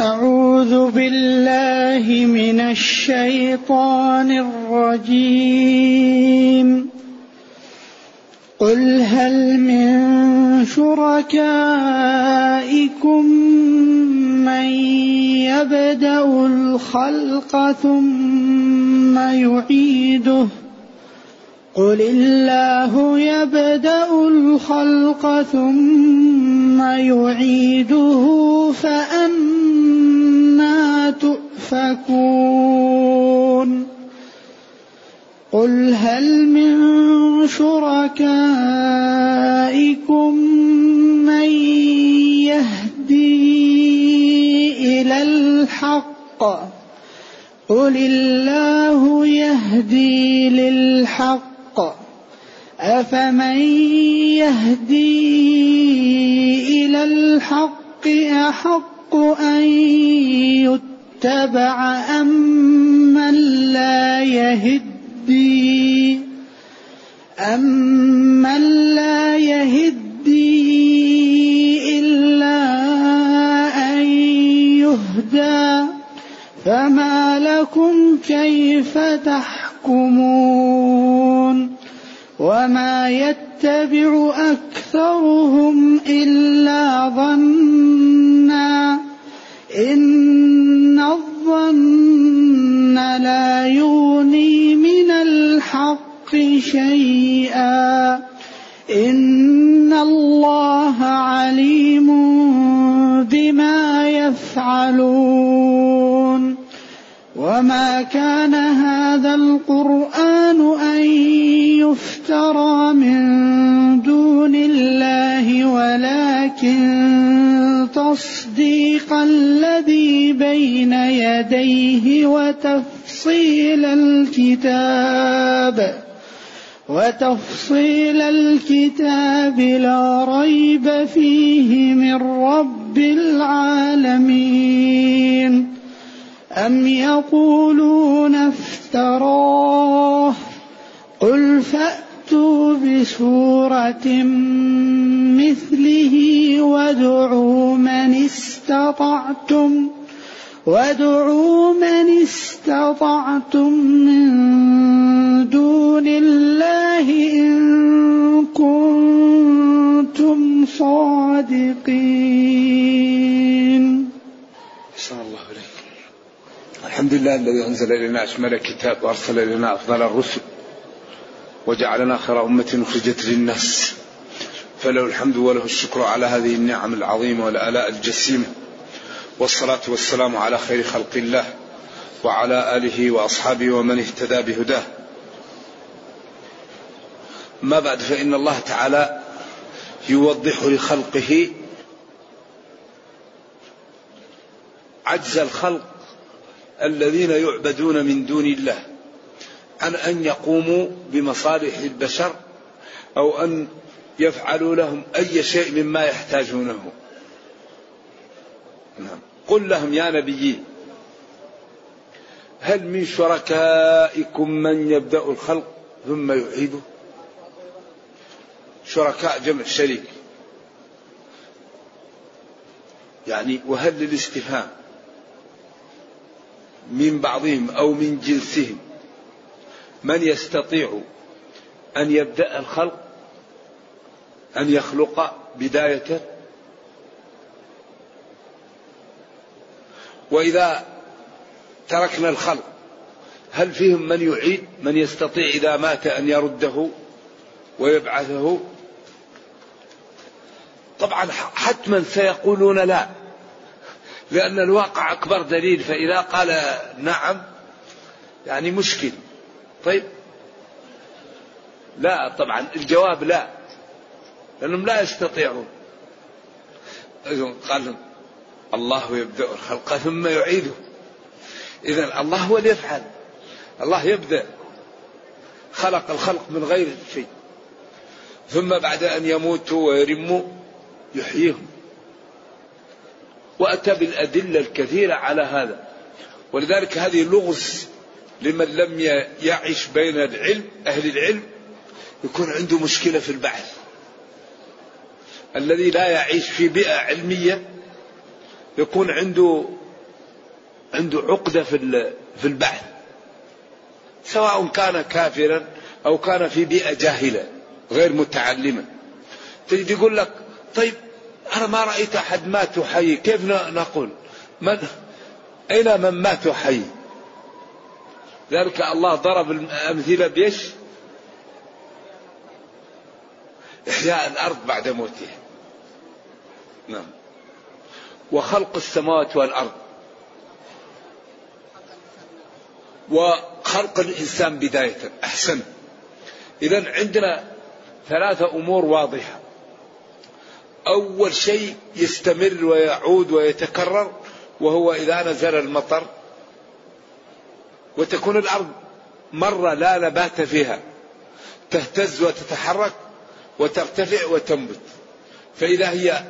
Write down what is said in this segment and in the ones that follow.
أعوذ بالله من الشيطان الرجيم. قل هل من شركائكم من يبدأ الخلق ثم يعيده؟ قل الله يبدأ الخلق ثم يعيده فانا تؤفكون قل هل من شركائكم من يهدي إلى الحق؟ قل الله يهدي للحق. أفمن يهدي إلى الحق أحق أن يتبع أم من لا يهدي. أمن لا يهدي إلا أن يهدى. فما لكم كيف تحكمون؟ وما يتبع أكثرهم إلا ظنا. إن الظن لا يغني من الحق شيئا. إن الله عليم بما يفعلون. وما كان هذا القرآن أن يفترى من دون الله ولكن تصديق الذي بين يديه وتفصيل الكتاب وتفصيل الكتاب لا ريب فيه من رب العالمين أم يقولون افتراه؟ قل فأتوا بسورة مثله وادعوا من استطعتم وادعوا من استطعتم من دون الله إن كنتم صادقين الله عليكم الحمد لله الذي أنزل إلينا أشمل الكتاب وأرسل إلينا أفضل الرسل وجعلنا خير أمة أخرجت للناس فله الحمد وله الشكر على هذه النعم العظيمة والآلاء الجسيمة والصلاة والسلام على خير خلق الله وعلى آله وأصحابه ومن اهتدى بهداه. ما بعد فإن الله تعالى يوضح لخلقه عجز الخلق الذين يعبدون من دون الله. عن أن يقوموا بمصالح البشر أو أن يفعلوا لهم أي شيء مما يحتاجونه. نعم. قل لهم يا نبيي هل من شركائكم من يبدأ الخلق ثم يعيده؟ شركاء جمع شريك. يعني وهل للاستفهام؟ من بعضهم أو من جنسهم. من يستطيع أن يبدأ الخلق أن يخلق بداية؟ وإذا تركنا الخلق هل فيهم من يعيد؟ من يستطيع إذا مات أن يرده ويبعثه؟ طبعا حتما سيقولون لا. لأن الواقع أكبر دليل فإذا قال نعم يعني مشكل. طيب؟ لا طبعا الجواب لا لأنهم لا يستطيعون. قال الله يبدأ الخلق ثم يعيده. إذا الله هو اللي يفعل. الله يبدأ خلق الخلق من غير شيء. ثم بعد أن يموتوا ويرموا يحييهم. وأتى بالأدلة الكثيرة على هذا. ولذلك هذه لغز لمن لم يعش بين العلم أهل العلم يكون عنده مشكلة في البحث. الذي لا يعيش في بيئة علمية يكون عنده عنده عقدة في في البحث. سواء كان كافرا أو كان في بيئة جاهلة غير متعلمة. تجد يقول لك طيب أنا ما رأيت أحد مات وحي. كيف نقول؟ من أين من مات وحي؟ ذلك الله ضرب الأمثلة بيش؟ إحياء الأرض بعد موتها نعم. وخلق السماوات والأرض. وخلق الإنسان بداية. أحسن. إذا عندنا ثلاثة أمور واضحة. أول شيء يستمر ويعود ويتكرر وهو إذا نزل المطر وتكون الأرض مرة لا نبات فيها تهتز وتتحرك وترتفع وتنبت. فإذا هي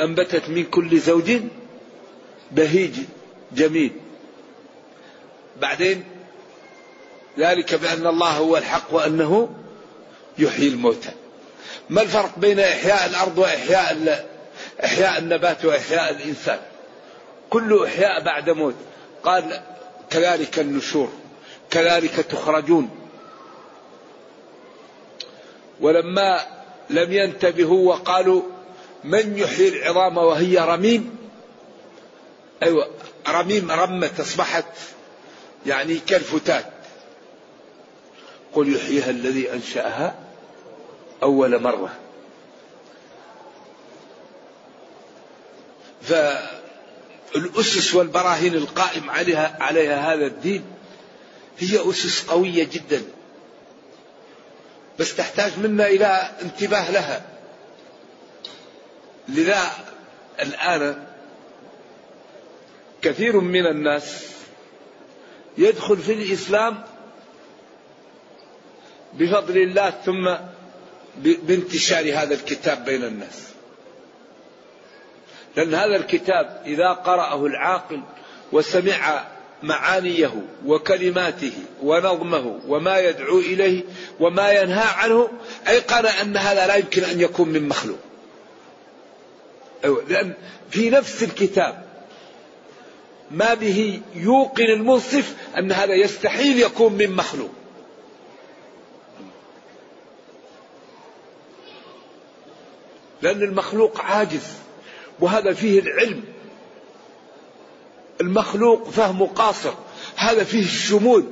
أنبتت من كل زوج بهيج جميل. بعدين ذلك بأن الله هو الحق وأنه يحيي الموتى. ما الفرق بين إحياء الأرض وإحياء إحياء النبات وإحياء الإنسان؟ كل إحياء بعد موت. قال كذلك النشور كذلك تخرجون. ولما لم ينتبهوا وقالوا من يحيي العظام وهي رميم؟ أيوة رميم رمت أصبحت يعني كالفتات. قل يحييها الذي أنشأها أول مرة. فالأسس والبراهين القائم عليها عليها هذا الدين هي أسس قوية جدا. بس تحتاج منا إلى انتباه لها. لذا الآن كثير من الناس يدخل في الإسلام بفضل الله ثم بانتشار هذا الكتاب بين الناس. لأن هذا الكتاب إذا قرأه العاقل وسمع معانيه وكلماته ونظمه وما يدعو إليه وما ينهى عنه أيقن أن هذا لا يمكن أن يكون من مخلوق. أيوة لأن في نفس الكتاب ما به يوقن المنصف أن هذا يستحيل يكون من مخلوق. لأن المخلوق عاجز وهذا فيه العلم. المخلوق فهمه قاصر هذا فيه الشمول.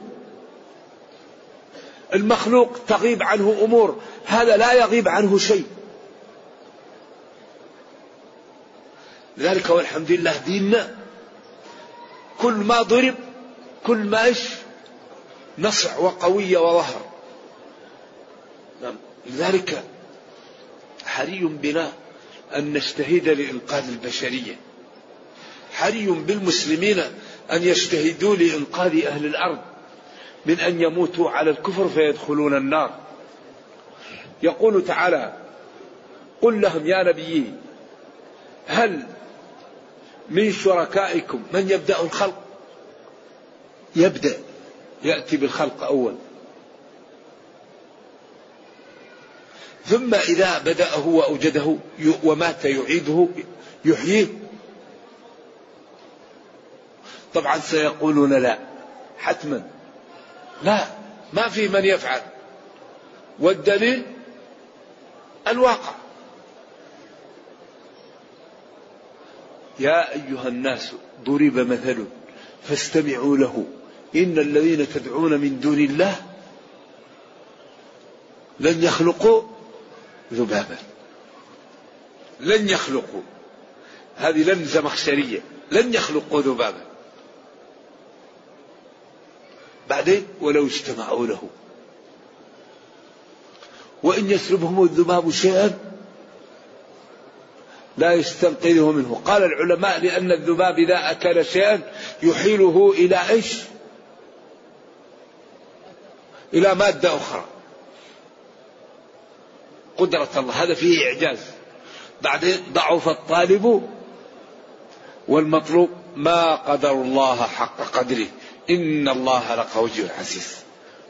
المخلوق تغيب عنه أمور هذا لا يغيب عنه شيء. لذلك والحمد لله ديننا كل ما ضرب كل ما إيش؟ نصع وقوية وظهر. نعم. لذلك حري بنا أن نجتهد لإنقاذ البشرية. حري بالمسلمين أن يجتهدوا لإنقاذ أهل الأرض من أن يموتوا على الكفر فيدخلون النار. يقول تعالى قل لهم يا نبي هل من شركائكم من يبدأ الخلق؟ يبدأ يأتي بالخلق أول. ثم إذا بدأه وأوجده ومات يعيده يحييه. طبعا سيقولون لا حتما. لا ما في من يفعل. والدليل الواقع. يا أيها الناس ضرب مثل فاستمعوا له. إن الذين تدعون من دون الله لن يخلقوا ذبابا لن يخلقوا. هذه لن زمخشرية لن يخلقوا ذبابا بعدين ولو اجتمعوا له. وإن يسلبهم الذباب شيئا لا يستنقذه منه. قال العلماء لأن الذباب إذا أكل شيئا يحيله إلى إيش؟ إلى مادة أخرى. قدرة الله. هذا فيه إعجاز. بعدين ضعف الطالب والمطلوب ما قدر الله حق قدره. إن الله لقوي عزيز.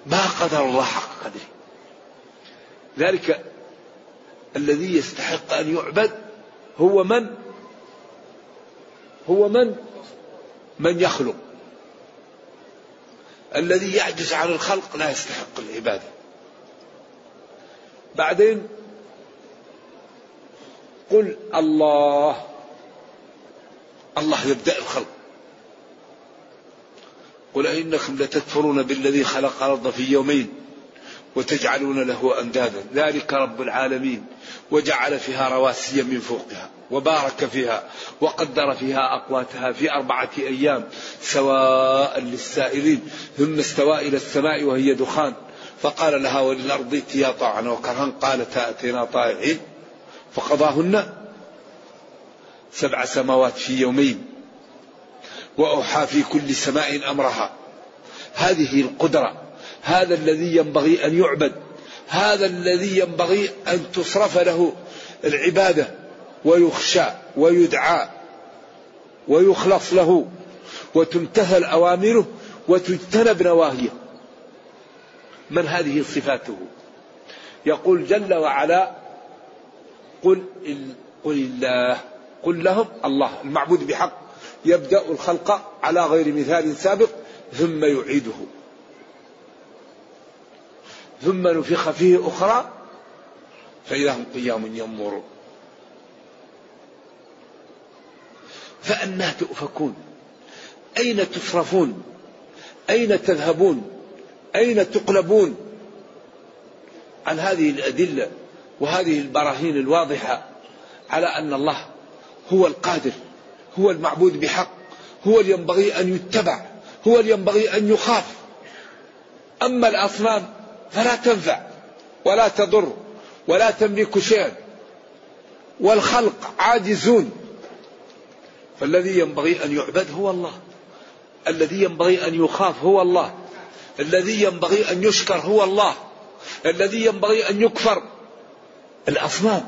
ما قدر الله حق قدره. ذلك الذي يستحق أن يعبد هو من؟ هو من؟ من يخلق. الذي يعجز عن الخلق لا يستحق العبادة. بعدين قل الله. الله يبدأ الخلق. قل أئنكم لتكفرون بالذي خلق الأرض في يومين وتجعلون له أندادا. ذلك رب العالمين. وجعل فيها رواسي من فوقها وبارك فيها وقدر فيها أقواتها في أربعة أيام سواء للسائلين. ثم استوى إلى السماء وهي دخان. فقال لها وللأرض ائتيا طاعا وكرها قالت أتينا طائعين. فقضاهن سبع سماوات في يومين وأوحى في كل سماء أمرها. هذه القدرة هذا الذي ينبغي أن يعبد هذا الذي ينبغي أن تصرف له العبادة ويخشى ويدعى ويخلص له وتمتثل أوامره وتجتنب نواهيه. من هذه صفاته؟ يقول جل وعلا قل قل الله. قل لهم الله المعبود بحق. يبدأ الخلق على غير مثال سابق ثم يعيده. ثم نفخ فيه أخرى فإذا هم قيام ينظرون فأنا تؤفكون؟ أين تصرفون؟ أين تذهبون؟ أين تقلبون؟ عن هذه الأدلة وهذه البراهين الواضحة على أن الله هو القادر هو المعبود بحق هو اللي ينبغي أن يتبع هو اللي ينبغي أن يخاف. أما الأصنام فلا تنفع ولا تضر ولا تملك شيئا والخلق عاجزون. فالذي ينبغي أن يعبد هو الله الذي ينبغي أن يخاف هو الله الذي ينبغي أن يشكر هو الله الذي ينبغي أن يكفر الأصنام.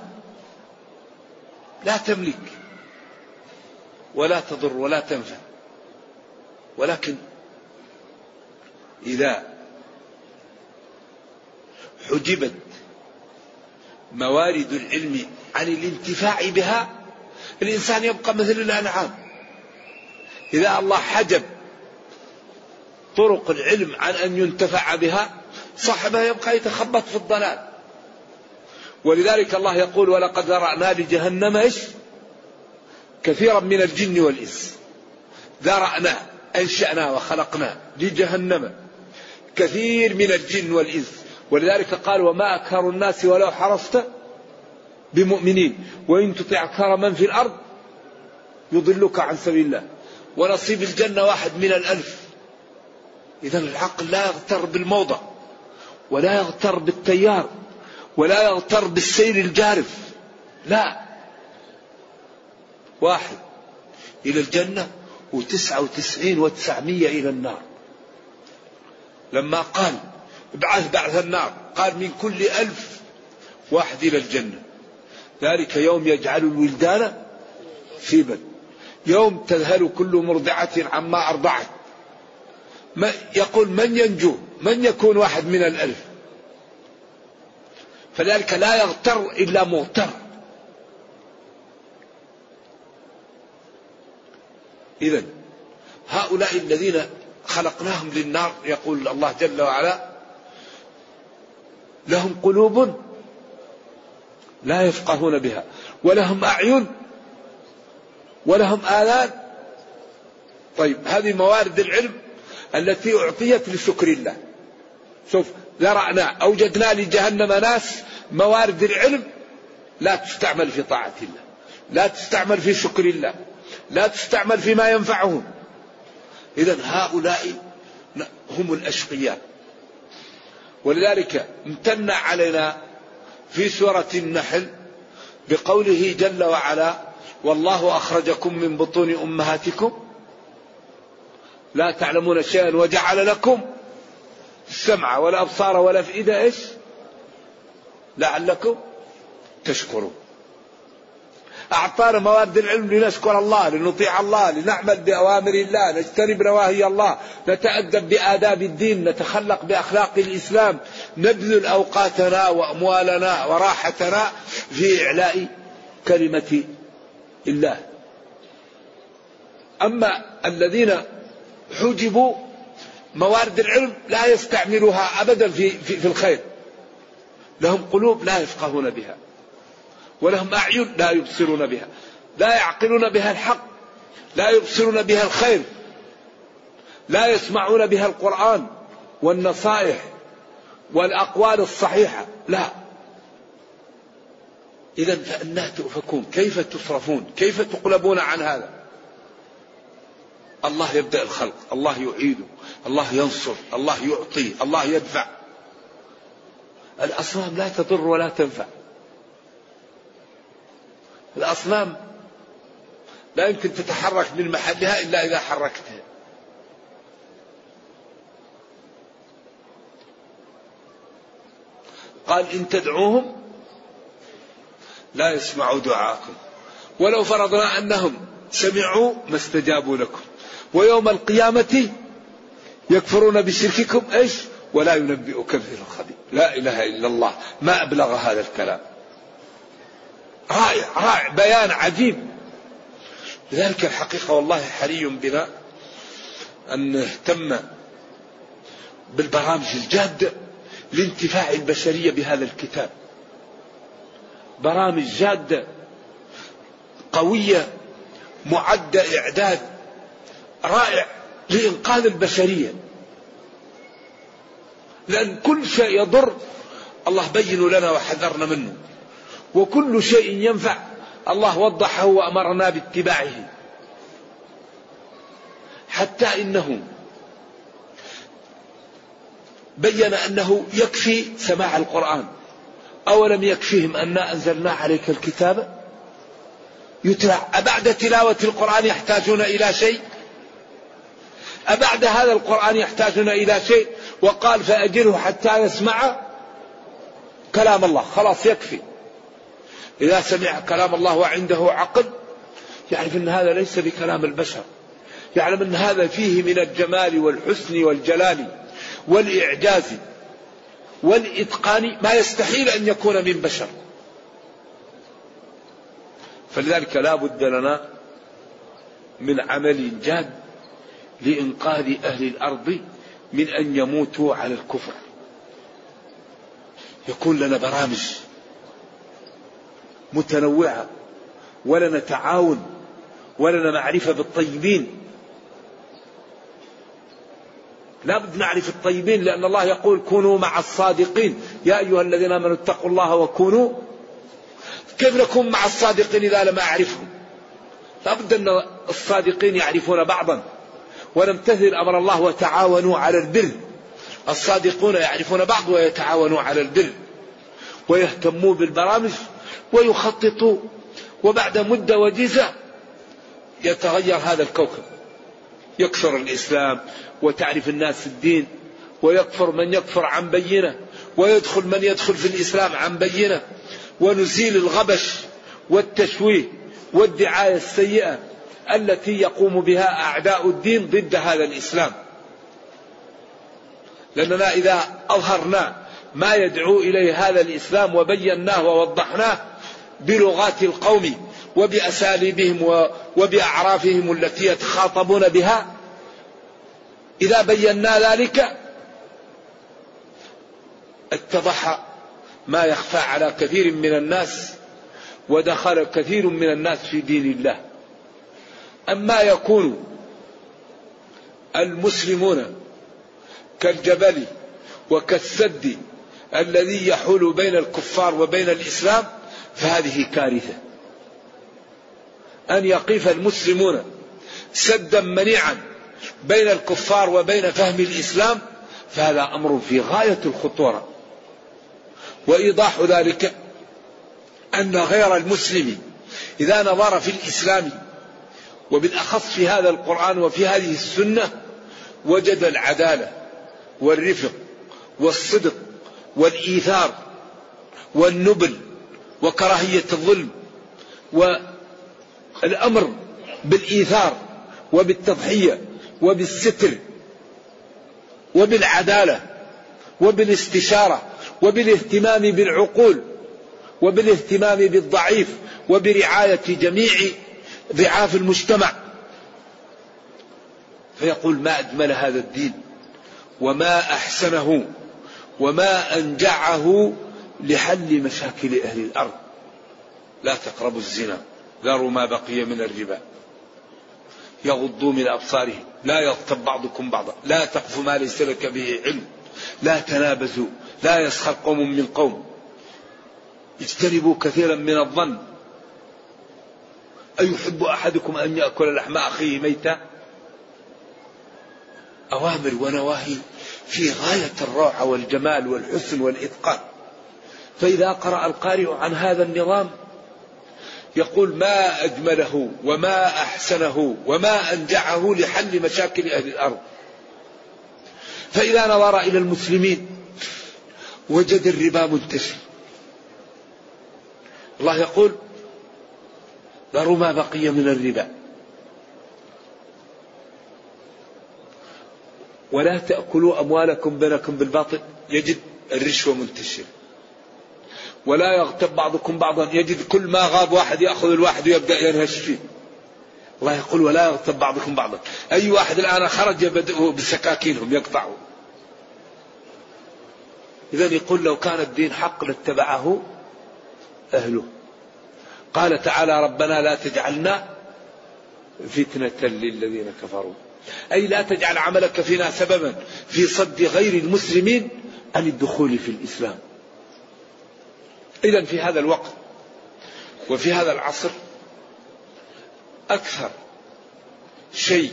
لا تملك ولا تضر ولا تنفع. ولكن إذا حجبت موارد العلم عن الانتفاع بها الإنسان يبقى مثل الأنعام. إذا الله حجب طرق العلم عن أن ينتفع بها صاحبها يبقى يتخبط في الضلال. ولذلك الله يقول ولقد ذرأنا لجهنم إيش؟ كثيرا من الجن والإنس. ذرأنا أنشأنا وخلقنا لجهنم. كثير من الجن والإنس. ولذلك قال وما أكثر الناس ولو حرصت بمؤمنين. وإن تطع أكثر من في الأرض يضلك عن سبيل الله. ونصيب الجنة واحد من الألف. إذا العقل لا يغتر بالموضع ولا يغتر بالتيار. ولا يغتر بالسير الجارف. لا. واحد. إلى الجنة وتسعة وتسعين وتسعمية إلى النار. لما قال ابعث بعث النار قال من كل ألف واحد إلى الجنة. ذلك يوم يجعل الولدان شيبا يوم تذهل كل مرضعة عما أرضعت. يقول من ينجو؟ من يكون واحد من الألف؟ فذلك لا يغتر إلا مغتر. إذا هؤلاء الذين خلقناهم للنار يقول الله جل وعلا لهم قلوب لا يفقهون بها ولهم أعين ولهم آذان. طيب هذه موارد العلم التي أعطيت لشكر الله. شوف ذرأنا أوجدنا لجهنم ناس موارد العلم لا تستعمل في طاعة الله لا تستعمل في شكر الله لا تستعمل فيما ينفعهم. إذا هؤلاء هم الأشقياء. ولذلك امتن علينا في سورة النحل بقوله جل وعلا والله أخرجكم من بطون أمهاتكم لا تعلمون شيئا وجعل لكم السمع والأبصار والأفئدة إيش؟ لعلكم تشكرون. أعطانا موارد العلم لنشكر الله لنطيع الله لنعمل بأوامر الله نجتنب نواهي الله نتأدب بآداب الدين نتخلق بأخلاق الإسلام نبذل أوقاتنا وأموالنا وراحتنا في إعلاء كلمة الله. أما الذين حجبوا موارد العلم لا يستعملوها أبدا في, في, في الخير. لهم قلوب لا يفقهون بها ولهم أعين لا يبصرون بها لا يعقلون بها الحق لا يبصرون بها الخير لا يسمعون بها القرآن والنصائح والأقوال الصحيحة لا. إذا فأنا تؤفكون. كيف تصرفون؟ كيف تقلبون عن هذا؟ الله يبدأ الخلق الله يعيده. الله ينصر الله يعطي الله يدفع. الأصنام لا تضر ولا تنفع. الأصنام لا يمكن تتحرك من محلها إلا إذا حركتها. قال إن تدعوهم لا يسمعوا دعاءكم. ولو فرضنا أنهم سمعوا ما استجابوا لكم. ويوم القيامة يكفرون بشرككم إيش؟ ولا ينبئك مثل الخبير لا إله إلا الله. ما أبلغ هذا الكلام. رائع رائع. بيان عجيب. لذلك الحقيقة والله حري بنا أن نهتم بالبرامج الجاده لانتفاع البشرية بهذا الكتاب. برامج جاده قوية معدة إعداد رائع. لإنقاذ البشرية. لأن كل شيء يضر الله بين لنا وحذرنا منه. وكل شيء ينفع الله وضحه وأمرنا باتباعه. حتى إنه بين أنه يكفي سماع القرآن. أولم يكفيهم أنا أنزلنا عليك الكتاب؟ يتلى أبعد تلاوة القرآن يحتاجون إلى شيء؟ أبعد هذا القرآن يحتاجون إلى شيء؟ وقال فأجره حتى يسمع كلام الله. خلاص يكفي. إذا سمع كلام الله وعنده عقل يعرف أن هذا ليس بكلام البشر. يعلم أن هذا فيه من الجمال والحسن والجلال والإعجاز والإتقان ما يستحيل أن يكون من بشر. فلذلك لا بد لنا من عمل جاد لإنقاذ أهل الأرض من أن يموتوا على الكفر. يكون لنا برامج متنوعة ولنا تعاون ولنا معرفة بالطيبين. لا بد نعرف الطيبين لأن الله يقول كونوا مع الصادقين. يا أيها الذين آمنوا اتقوا الله وكونوا. كيف نكون مع الصادقين إذا لم أعرفهم؟ لا بد أن الصادقين يعرفون بعضا. ونمتثل أمر الله وتعاونوا على البر. الصادقون يعرفون بعض ويتعاونوا على البر. ويهتموا بالبرامج ويخططوا. وبعد مدة وجيزة يتغير هذا الكوكب. يكثر الإسلام وتعرف الناس الدين. ويكفر من يكفر عن بينة. ويدخل من يدخل في الإسلام عن بينة. ونزيل الغبش والتشويه والدعاية السيئة. التي يقوم بها أعداء الدين ضد هذا الإسلام. لأننا إذا أظهرنا ما يدعو إليه هذا الإسلام وبيناه ووضحناه بلغات القوم وبأساليبهم وبأعرافهم التي يتخاطبون بها إذا بينا ذلك اتضح ما يخفى على كثير من الناس ودخل كثير من الناس في دين الله. أما يكون المسلمون كالجبل وكالسد الذي يحول بين الكفار وبين الإسلام؟ فهذه كارثة. أن يقف المسلمون سدا منيعا بين الكفار وبين فهم الإسلام فهذا أمر في غاية الخطورة. وإيضاح ذلك أن غير المسلم إذا نظر في الإسلام وبالأخص في هذا القرآن وفي هذه السنة وجد العدالة والرفق والصدق والإيثار والنبل وكراهية الظلم والأمر بالإيثار وبالتضحية وبالستر وبالعدالة وبالاستشارة وبالاهتمام بالعقول وبالاهتمام بالضعيف وبرعاية جميع ضعاف المجتمع. فيقول ما أجمل هذا الدين وما أحسنه وما أنجعه لحل مشاكل أهل الأرض. لا تقربوا الزنا ذروا ما بقي من الربا. يغضوا من أبصارهم لا يغتب بعضكم بعضا. لا تقف ما ليس لك به علم. لا تنابزوا لا يسخر قوم من قوم. اجتنبوا كثيرا من الظن. أيحب أحدكم أن يأكل لحم أخيه ميتا؟ أوامر ونواهي في غاية الروعة والجمال والحسن والإتقان. فإذا قرأ القارئ عن هذا النظام يقول ما أجمله وما أحسنه وما أنجعه لحل مشاكل أهل الأرض. فإذا نظر إلى المسلمين وجد الربا منتشر. الله يقول ذروا ما بقي من الربا. ولا تأكلوا أموالكم بينكم بالباطل. يجد الرشوة منتشرة ولا يغتب بعضكم بعضا. يجد كل ما غاب واحد يأخذ الواحد ويبدأ ينهش فيه. الله يقول ولا يغتب بعضكم بعضا. أي واحد الآن خرج بدأوا بسكاكينهم يقطعوا. إذا يقول لو كان الدين حق لاتبعه أهله. قال تعالى ربنا لا تجعلنا فتنة للذين كفروا. أي لا تجعل عملك فينا سببا في صد غير المسلمين عن الدخول في الإسلام. إذا في هذا الوقت وفي هذا العصر أكثر شيء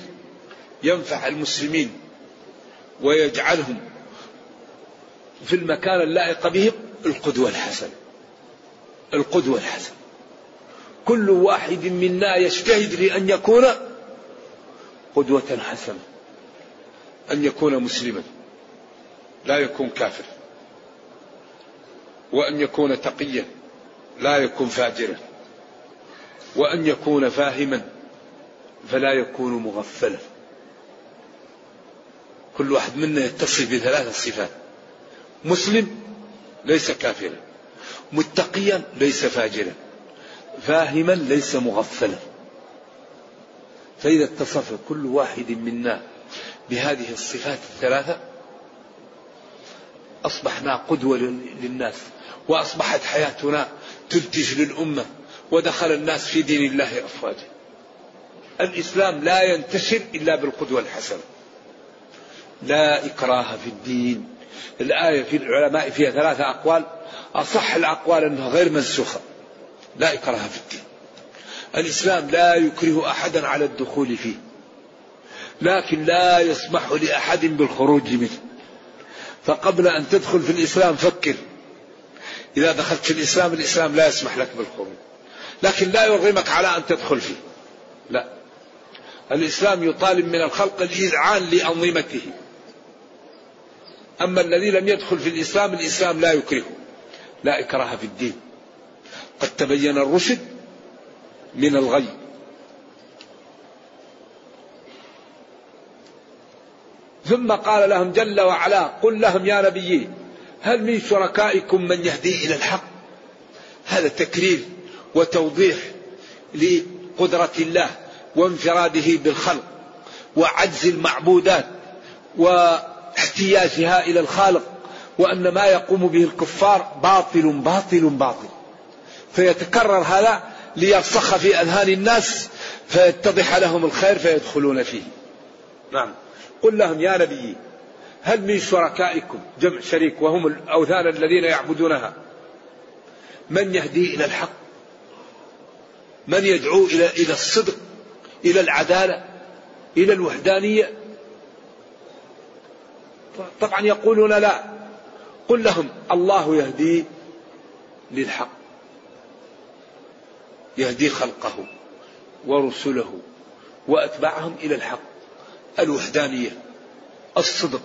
ينفع المسلمين ويجعلهم في المكان اللائق بهم القدوة الحسنة. القدوة الحسنة. كل واحد منا يجتهد لأن يكون قدوة حسنة أن يكون مسلما لا يكون كافر وأن يكون تقيا لا يكون فاجرا وأن يكون فاهما فلا يكون مغفلا. كل واحد منا يتصف بثلاث صفات مسلم ليس كافرا متقيا ليس فاجرا. فاهما ليس مغفلا. فإذا اتصف كل واحد منا بهذه الصفات الثلاثة أصبحنا قدوة للناس وأصبحت حياتنا تنتج للأمة ودخل الناس في دين الله أفواجا. الإسلام لا ينتشر إلا بالقدوة الحسنة. لا إكراه في الدين. الآية في العلماء فيها ثلاثة أقوال. أصح الأقوال أنها غير منسوخة. لا إكراه في الدين. الإسلام لا يكره أحدا على الدخول فيه لكن لا يسمح لأحد بالخروج منه. فقبل أن تدخل في الإسلام فكر. إذا دخلت في الإسلام الإسلام لا يسمح لك بالخروج. لكن لا يرغمك على أن تدخل فيه. لا. الإسلام يطالب من الخلق الإذعان لأنظمته. أما الذي لم يدخل في الإسلام الإسلام لا يكرهه لا إكراه في الدين. قد تبين الرشد من الغي. ثم قال لهم جل وعلا قل لهم يا نبي هل من شركائكم من يهدي إلى الحق؟ هذا تكرير وتوضيح لقدرة الله وانفراده بالخلق وعجز المعبودات واحتياجها إلى الخالق وأن ما يقوم به الكفار باطل باطل باطل. فيتكرر هذا ليرسخ في أذهان الناس فيتضح لهم الخير فيدخلون فيه. نعم. قل لهم يا نبي هل من شركائكم جمع شريك وهم الأوثان الذين يعبدونها من يهدي إلى الحق؟ من يدعو إلى إلى الصدق إلى العدالة إلى الوحدانية؟ طبعا يقولون لا. قل لهم الله يهدي للحق. يهدي خلقه ورسله وأتباعهم إلى الحق. الوحدانية الصدق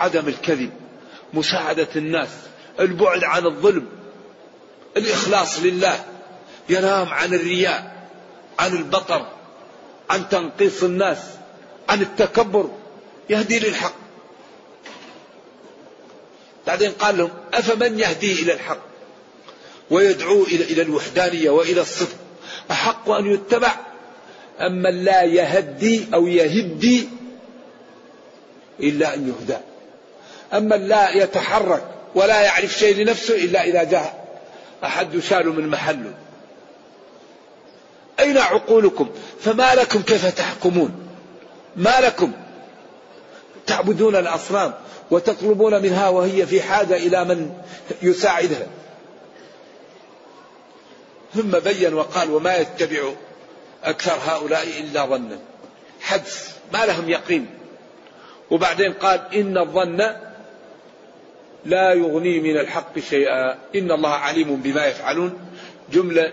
عدم الكذب مساعدة الناس البعد عن الظلم الإخلاص لله ينام عن الرياء عن البطر عن تنقيص الناس عن التكبر يهدي للحق. بعدين قال لهم أفمن يهدي إلى الحق؟ ويدعو إلى الوحدانية وإلى الصدق. أحق أن يتبع. أما لا يهدي أو يهدي إلا أن يهدى. أما لا يتحرك ولا يعرف شيء لنفسه إلا إذا جاء. أحد يشال من محله. أين عقولكم؟ فما لكم كيف تحكمون؟ ما لكم؟ تعبدون الأصنام وتطلبون منها وهي في حاجة إلى من يساعدها. ثم بين وقال وما يتبع أكثر هؤلاء إلا ظنا حدث ما لهم يقين. وبعدين قال إن الظن لا يغني من الحق شيئا. إن الله عليم بما يفعلون. جملة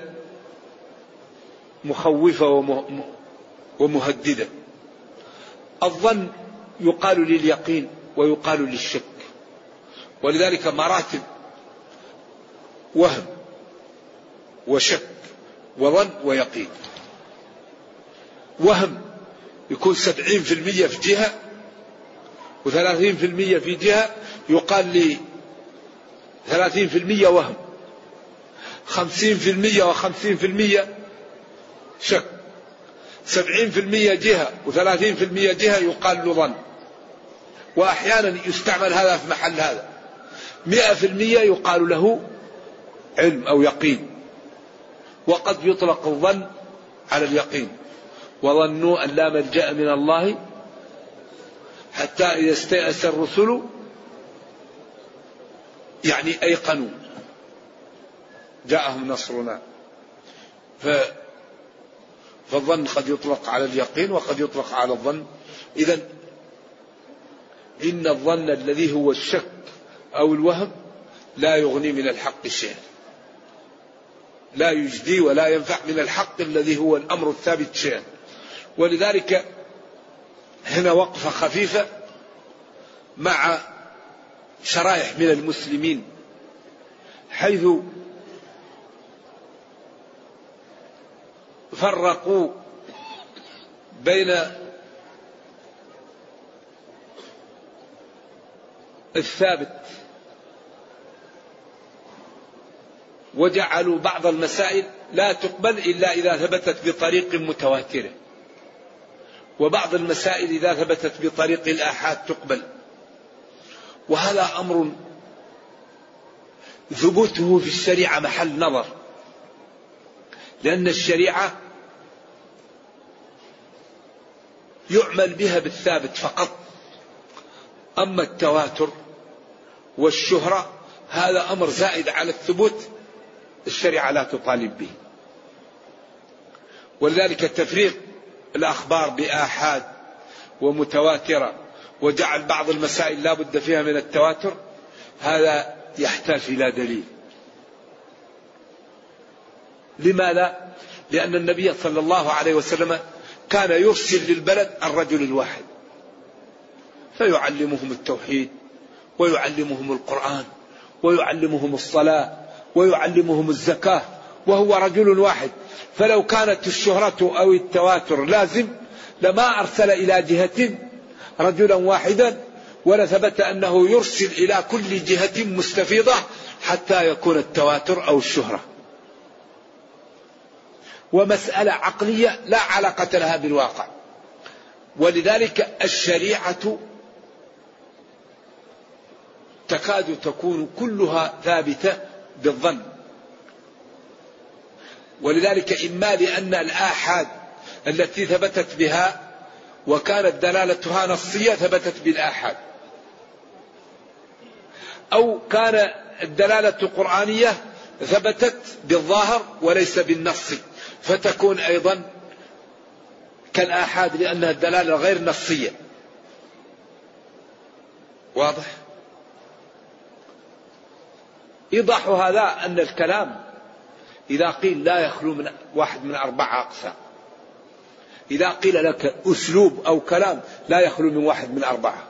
مخوفة ومهددة. الظن يقال لليقين ويقال للشك. ولذلك مراتب وهم. وشك وظن ويقين. وهم يكون سبعين في المية في جهة وثلاثين في المية في جهة يقال لي ثلاثين في المية وهم خمسين في المية وخمسين في المية شك سبعين في المية جهة وثلاثين في المية جهة يقال له ظن. وأحيانا يستعمل هذا في محل هذا مئة في المية يقال له علم أو يقين. وقد يطلق الظن على اليقين. وظنوا أن لا ملجأ من الله حتى إذا استيأس الرسل يعني أيقنوا. جاءهم نصرنا. ف فالظن قد يطلق على اليقين وقد يطلق على الظن. إذا إن الظن الذي هو الشك أو الوهم لا يغني من الحق شيئا. لا يجدي ولا ينفع من الحق الذي هو الأمر الثابت شيئا. ولذلك هنا وقفة خفيفة مع شرائح من المسلمين حيث فرقوا بين الثابت وجعلوا بعض المسائل لا تقبل إلا إذا ثبتت بطريق متواترة. وبعض المسائل إذا ثبتت بطريق الآحاد تقبل. وهذا أمر ثبوته في الشريعة محل نظر. لأن الشريعة يعمل بها بالثابت فقط. أما التواتر والشهرة هذا أمر زائد على الثبوت الشريعة لا تطالب به. ولذلك تفريق الأخبار بآحاد ومتواترة وجعل بعض المسائل لا بد فيها من التواتر هذا يحتاج إلى دليل. لماذا؟ لأن النبي صلى الله عليه وسلم كان يرسل للبلد الرجل الواحد. فيعلمهم التوحيد ويعلمهم القرآن ويعلمهم الصلاة ويعلمهم الزكاة وهو رجل واحد. فلو كانت الشهرة أو التواتر لازم لما أرسل إلى جهة رجلا واحدا ولثبت أنه يرسل إلى كل جهة مستفيضة حتى يكون التواتر أو الشهرة. ومسألة عقلية لا علاقة لها بالواقع. ولذلك الشريعة تكاد تكون كلها ثابتة بالظن. ولذلك إما لأن الآحاد التي ثبتت بها وكانت دلالتها نصية ثبتت بالآحاد. أو كان الدلالة قرآنية ثبتت بالظاهر وليس بالنص فتكون أيضا كالآحاد لأنها الدلالة غير نصية. واضح؟ إيضاح هذا أن الكلام إذا قيل لا يخلو من واحد من أربعة أقسام. إذا قيل لك أسلوب أو كلام لا يخلو من واحد من أربعة.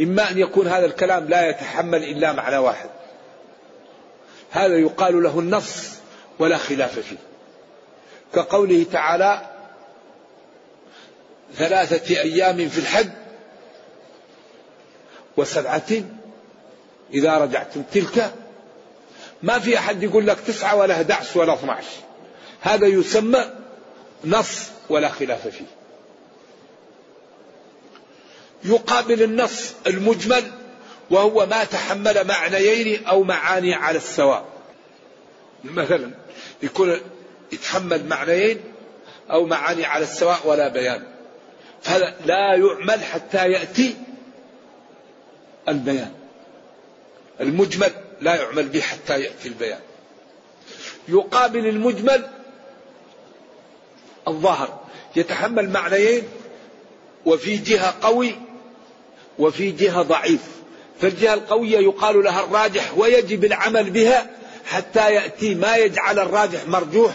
إما أن يكون هذا الكلام لا يتحمل إلا معنى واحد. هذا يقال له النص ولا خلاف فيه. كقوله تعالى ثلاثة أيام في الحج وسبعة إذا رجعتم تلك ما في أحد يقول لك تسعة ولا 11 ولا 12 هذا يسمى نص ولا خلاف فيه. يقابل النص المجمل وهو ما تحمل معنيين أو معاني على السواء. مثلا يكون يتحمل معنيين أو معاني على السواء ولا بيان. فهذا لا يعمل حتى يأتي البيان. المجمل لا يعمل به حتى يأتي البيان. يقابل المجمل الظاهر. يتحمل معنيين وفي جهة قوي وفي جهة ضعيف. فالجهة القوية يقال لها الراجح ويجب العمل بها حتى يأتي ما يجعل الراجح مرجوح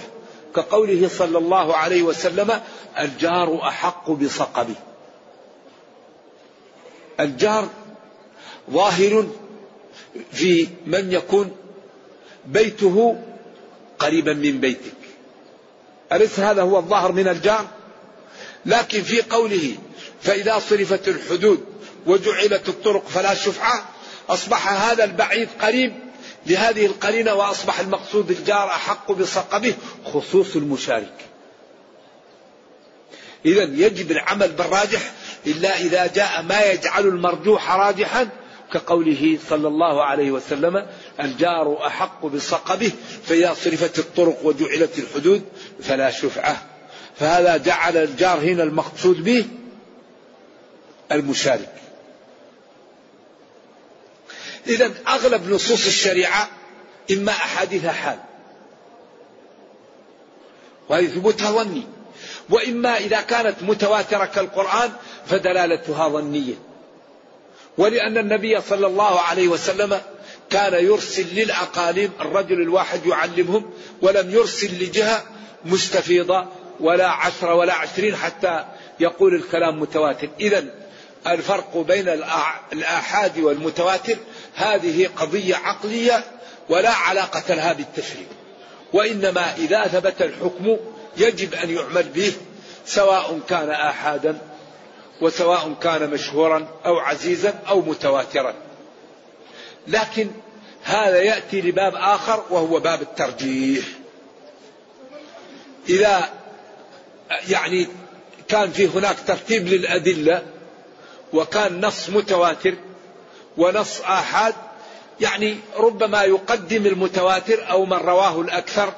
كقوله صلى الله عليه وسلم الجار أحق بصقبه. الجار ظاهر في من يكون بيته قريبا من بيتك. أليس هذا هو الظاهر من الجار لكن في قوله فإذا صرفت الحدود وجعلت الطرق فلا شفعة أصبح هذا البعيد قريب لهذه القرينة وأصبح المقصود الجار أحق بصقبه خصوص المشارك. إذا يجب العمل بالراجح إلا إذا جاء ما يجعل المرجوح راجحا كقوله صلى الله عليه وسلم الجار أحق بصقبه فإذا صرفت الطرق وجعلت الحدود فلا شفعة. فهذا جعل الجار هنا المقصود به المشارك. إذا أغلب نصوص الشريعة إما أحاديث حال. وهي ثبوتها ظني. وإما إذا كانت متواترة كالقرآن فدلالتها ظنية. ولأن النبي صلى الله عليه وسلم كان يرسل للأقاليم الرجل الواحد يعلمهم ولم يرسل لجهة مستفيضة ولا عشرة ولا عشرين حتى يقول الكلام متواتر. إذا الفرق بين الآحاد والمتواتر هذه قضية عقلية ولا علاقة لها بالتشريع. وإنما إذا ثبت الحكم يجب أن يعمل به سواء كان آحادا وسواء كان مشهورا أو عزيزا أو متواترا. لكن هذا يأتي لباب آخر وهو باب الترجيح. إذا يعني كان في هناك ترتيب للأدلة وكان نص متواتر ونص آحاد يعني ربما يقدم المتواتر أو من رواه الأكثر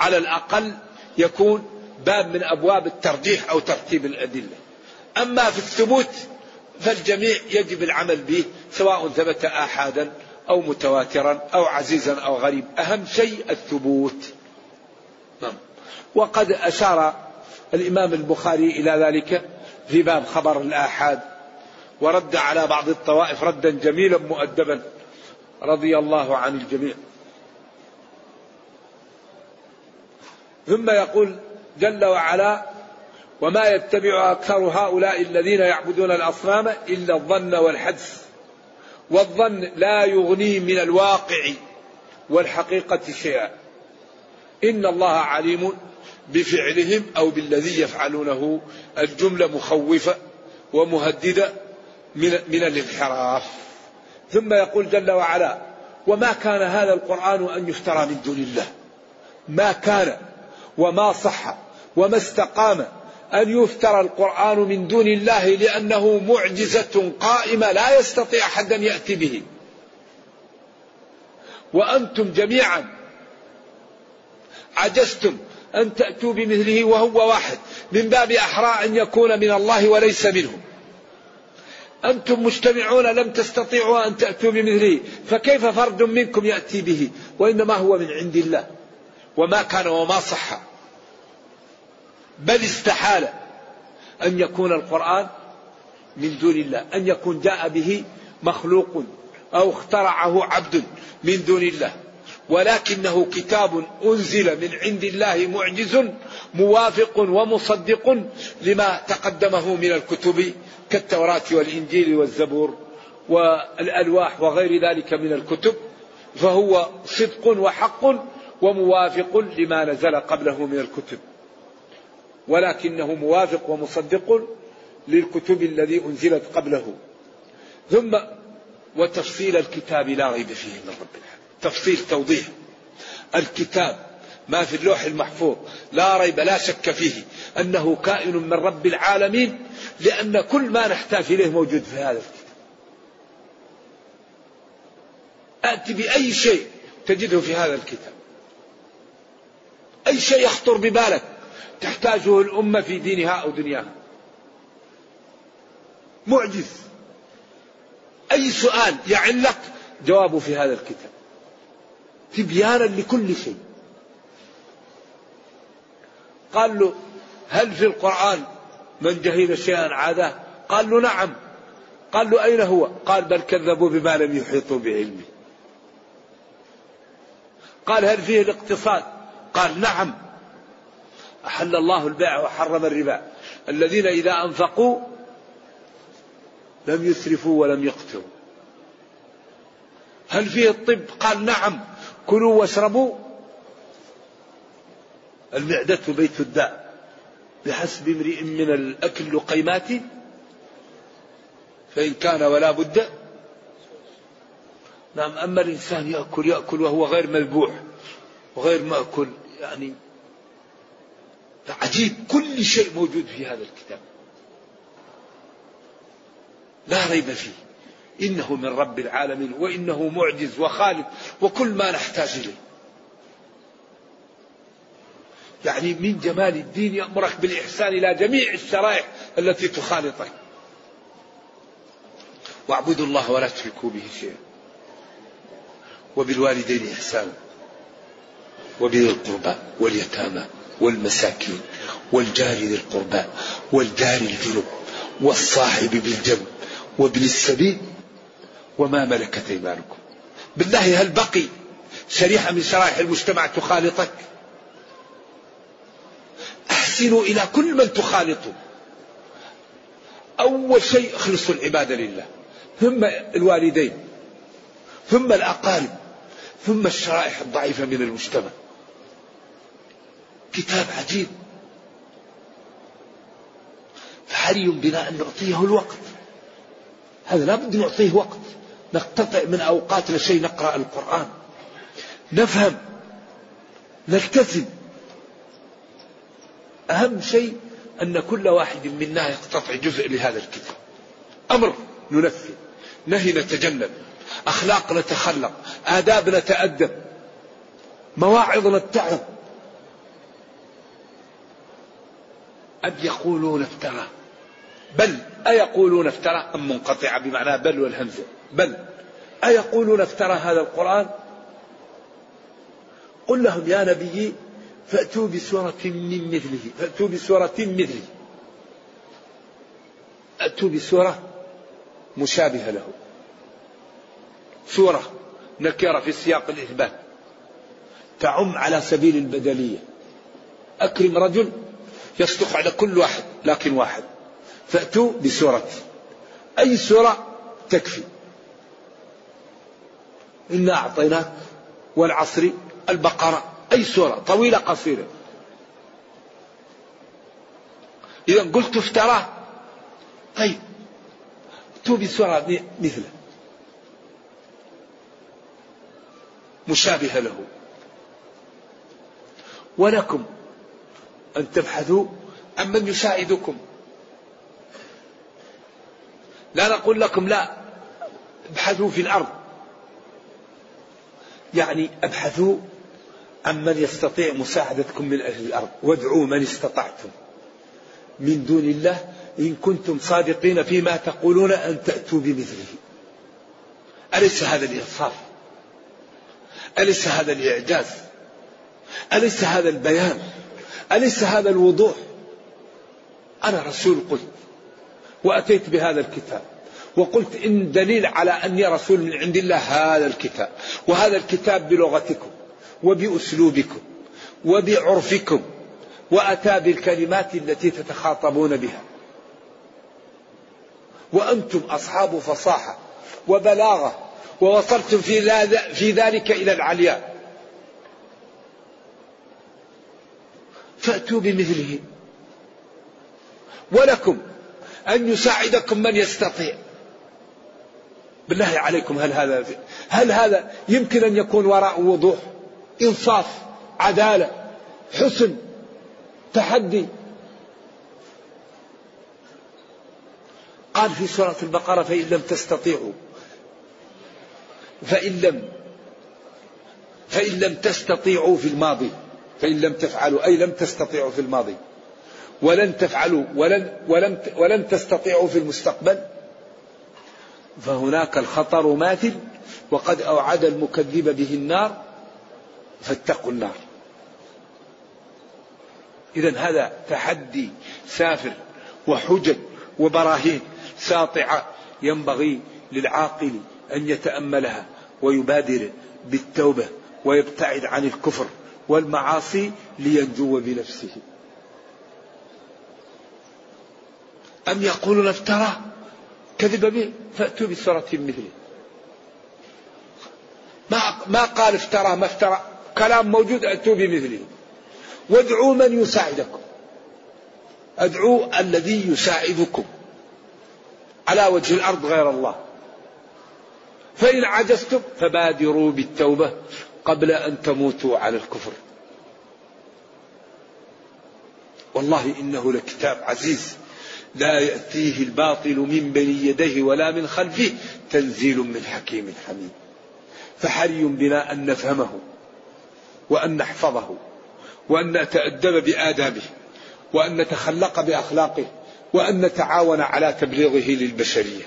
على الأقل يكون باب من أبواب الترجيح أو ترتيب الأدلة. أما في الثبوت فالجميع يجب العمل به سواء ثبت آحادا أو متواترا أو عزيزا أو غريب. أهم شيء الثبوت. نعم. وقد أشار الإمام البخاري إلى ذلك في باب خبر الآحاد ورد على بعض الطوائف ردا جميلا مؤدبا رضي الله عن الجميع. ثم يقول جل وعلا وما يتبع أكثر هؤلاء الذين يعبدون الأصنام إلا الظن والحدس. والظن لا يغني من الواقع والحقيقة شيئا. إن الله عليم بفعلهم أو بالذي يفعلونه. الجملة مخوفة ومهددة من, من الانحراف. ثم يقول جل وعلا وما كان هذا القرآن أن يفترى من دون الله. ما كان وما صح وما استقام أن يفترى القرآن من دون الله لأنه معجزة قائمة لا يستطيع أحد أن يأتي به. وأنتم جميعا عجزتم أن تأتوا بمثله وهو واحد من باب أحرى أن يكون من الله وليس منه. أنتم مجتمعون لم تستطيعوا أن تأتوا بمثله فكيف فرد منكم يأتي به؟ وإنما هو من عند الله. وما كان وما صح. بل استحال أن يكون القرآن من دون الله أن يكون جاء به مخلوق أو اخترعه عبد من دون الله. ولكنه كتاب أنزل من عند الله معجز موافق ومصدق لما تقدمه من الكتب كالتوراة والإنجيل والزبور والألواح وغير ذلك من الكتب. فهو صدق وحق وموافق لما نزل قبله من الكتب. ولكنه موافق ومصدق للكتب الذي أنزلت قبله. ثم وتفصيل الكتاب لا ريب فيه من رب العالمين. تفصيل توضيح. الكتاب ما في اللوح المحفوظ لا ريب لا شك فيه أنه كائن من رب العالمين لأن كل ما نحتاج إليه موجود في هذا الكتاب. أتي بأي شيء تجده في هذا الكتاب. أي شيء يخطر ببالك. تحتاجه الأمة في دينها أو دنياها معجز. أي سؤال يعلق جوابه في هذا الكتاب. تبيانا لكل شيء. قال له هل في القرآن من جهل شيئا عاداه؟ قال له نعم. قال له أين هو؟ قال بل كذبوا بما لم يحيطوا بعلمه. قال هل فيه الاقتصاد؟ قال نعم. أحل الله البيع وحرم الربا. الذين إذا أنفقوا لم يسرفوا ولم يقتروا. هل فيه الطب؟ قال نعم. كلوا واشربوا. المعدة بيت الداء. بحسب امرئ من الأكل لقيمات فإن كان ولا بد. نعم أما الإنسان يأكل يأكل وهو غير مذبوح وغير مأكل يعني عجيب كل شيء موجود في هذا الكتاب. لا ريب فيه. إنه من رب العالمين وإنه معجز وخالق وكل ما نحتاج إليه. يعني من جمال الدين يأمرك بالإحسان إلى جميع الشرائع التي تخالطك. واعبدوا الله ولا تشركوا به شيئا. وبالوالدين إحسانا. وبذي القربى واليتامى. والمساكين والجار ذي القربى والجار الجنب والصاحب بالجنب وابن السبيل وما ملكت أيمانكم. بالله هل بقي شريحة من شرائح المجتمع تخالطك؟ احسنوا إلى كل من تخالطوا أول شيء اخلصوا العبادة لله ثم الوالدين ثم الأقارب ثم الشرائح الضعيفة من المجتمع. كتاب عجيب. فحري بنا أن نعطيه الوقت. هذا لابد نعطيه وقت. نقتطع من أوقاتنا شيء نقرأ القرآن. نفهم. نلتزم. أهم شيء أن كل واحد منا يقتطع جزء لهذا الكتاب. أمر ننفذ. نهي نتجنب. أخلاق نتخلق. آداب نتأدب. مواعظ نتعظ. أم يقولون افترى؟ بل أيقولون افترى؟ أم منقطعة بمعنى بل والهمزة بل أيقولون افترى هذا القرآن؟ قل لهم يا نبي فأتوا بسورة من مثله فأتوا بسورة مثله. أتوا بسورة مشابهة له. سورة نكرة في سياق الإثبات. تعم على سبيل البدلية. أكرم رجل يصدق على كل واحد لكن واحد. فأتوا بسورة. أي سورة تكفي؟ إنا أعطيناك والعصر البقرة. أي سورة؟ طويلة قصيرة. إذا قلت افتراه. طيب. ائتوا بسورة مثله. مشابهة له. ولكم. أن تبحثوا عن من يساعدكم. لا نقول لكم لا ابحثوا في الأرض. يعني ابحثوا عن من يستطيع مساعدتكم من أهل الأرض وادعوا من استطعتم. من دون الله إن كنتم صادقين فيما تقولون أن تأتوا بمثله. أليس هذا الإنصاف؟ أليس هذا الإعجاز؟ أليس هذا البيان؟ أليس هذا الوضوح؟ أنا رسول قلت وأتيت بهذا الكتاب وقلت إن دليل على أني رسول من عند الله هذا الكتاب وهذا الكتاب بلغتكم وبأسلوبكم وبعرفكم وأتى بالكلمات التي تتخاطبون بها. وأنتم أصحاب فصاحة وبلاغة ووصلتم في, في ذلك إلى العلياء. فأتوا بمثله. ولكم أن يساعدكم من يستطيع. بالله عليكم هل هذا هل هذا يمكن أن يكون وراء وضوح إنصاف عدالة حسن تحدي؟ قال في سورة البقرة فإن لم تستطيعوا فإن لم فإن لم تستطيعوا في الماضي. فإن لم تفعلوا أي لم تستطيعوا في الماضي. ولن تفعلوا ولن ولم ولن تستطيعوا في المستقبل. فهناك الخطر ماثل وقد أوعد المكذب به النار فاتقوا النار. إذا هذا تحدي سافر وحجج وبراهين ساطعة ينبغي للعاقل أن يتأملها ويبادر بالتوبة ويبتعد عن الكفر. والمعاصي لينجو بنفسه. أم يقولون افترى؟ كذب به فأتوا بسورة مثله. ما ما قال افترى ما افترى. كلام موجود أتوا بمثله. وادعوا من يساعدكم. ادعوا الذي يساعدكم. على وجه الأرض غير الله. فإن عجزتم فبادروا بالتوبة. قبل أن تموتوا على الكفر. والله إنه لكتاب عزيز. لا يأتيه الباطل من بين يديه ولا من خلفه. تنزيل من حكيم حميد. فحري بنا أن نفهمه وأن نحفظه وأن نتأدب بآدابه وأن نتخلق بأخلاقه وأن نتعاون على تبليغه للبشرية.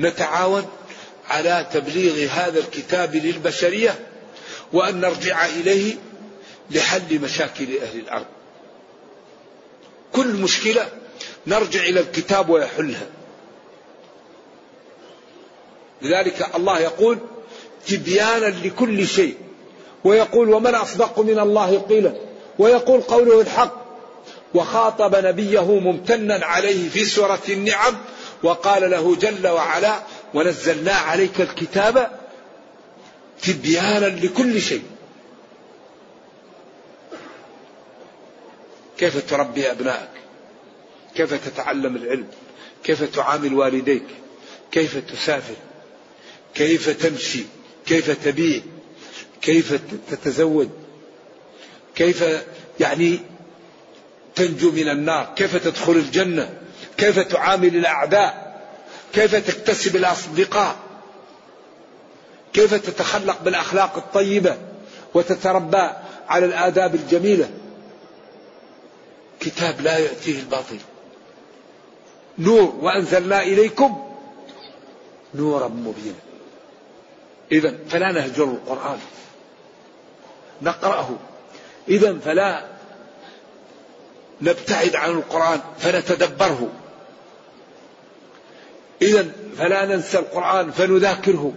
نتعاون على تبليغ هذا الكتاب للبشرية وأن نرجع إليه لحل مشاكل أهل الأرض. كل مشكلة نرجع إلى الكتاب ويحلها. لذلك الله يقول تبيانا لكل شيء. ويقول ومن أصدق من الله قيلا. ويقول قوله الحق. وخاطب نبيه ممتنا عليه في سورة النعم. وقال له جل وعلا ونزلنا عليك الكتاب تبيانا لكل شيء. كيف تربي أبنائك؟ كيف تتعلم العلم؟ كيف تعامل والديك؟ كيف تسافر؟ كيف تمشي؟ كيف تبيع؟ كيف تتزوج؟ كيف يعني تنجو من النار؟ كيف تدخل الجنة؟ كيف تعامل الأعداء؟ كيف تكتسب الأصدقاء؟ كيف تتخلق بالأخلاق الطيبة وتتربى على الآداب الجميلة؟ كتاب لا يأتيه الباطل. نور وأنزلنا إليكم نورا مبينا. إذا فلا نهجر القرآن. نقرأه. إذا فلا نبتعد عن القرآن فنتدبره. إذا فلا ننسى القرآن فنذاكره.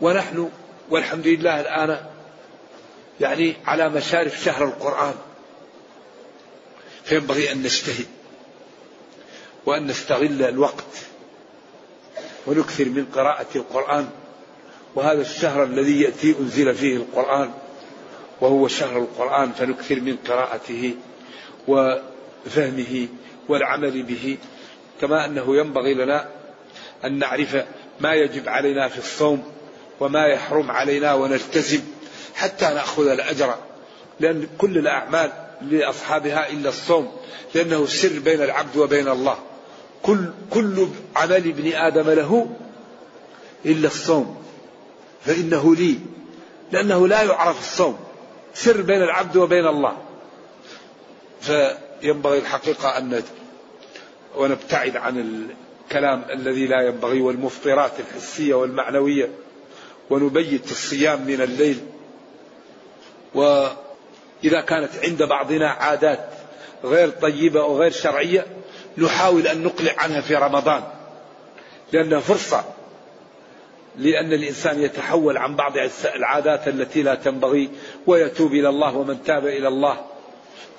ونحن والحمد لله الآن يعني على مشارف شهر القرآن. فينبغي أن نجتهد وأن نستغل الوقت ونكثر من قراءة القرآن. وهذا الشهر الذي يأتي أنزل فيه القرآن وهو شهر القرآن فنكثر من قراءته وفهمه والعمل به. كما أنه ينبغي لنا أن نعرف ما يجب علينا في الصوم وما يحرم علينا ونلتزم حتى نأخذ الأجر. لأن كل الأعمال لأصحابها إلا الصوم لأنه سر بين العبد وبين الله. كل كل عمل ابن آدم له إلا الصوم. فإنه لي لأنه لا يعرف الصوم. سر بين العبد وبين الله. فينبغي الحقيقة أن ونبتعد عن الكلام الذي لا ينبغي والمفطرات الحسية والمعنوية. ونبيت الصيام من الليل. وإذا كانت عند بعضنا عادات غير طيبة أو غير شرعية نحاول أن نقلع عنها في رمضان. لأنها فرصة. لأن الإنسان يتحول عن بعض العادات التي لا تنبغي ويتوب إلى الله ومن تاب إلى الله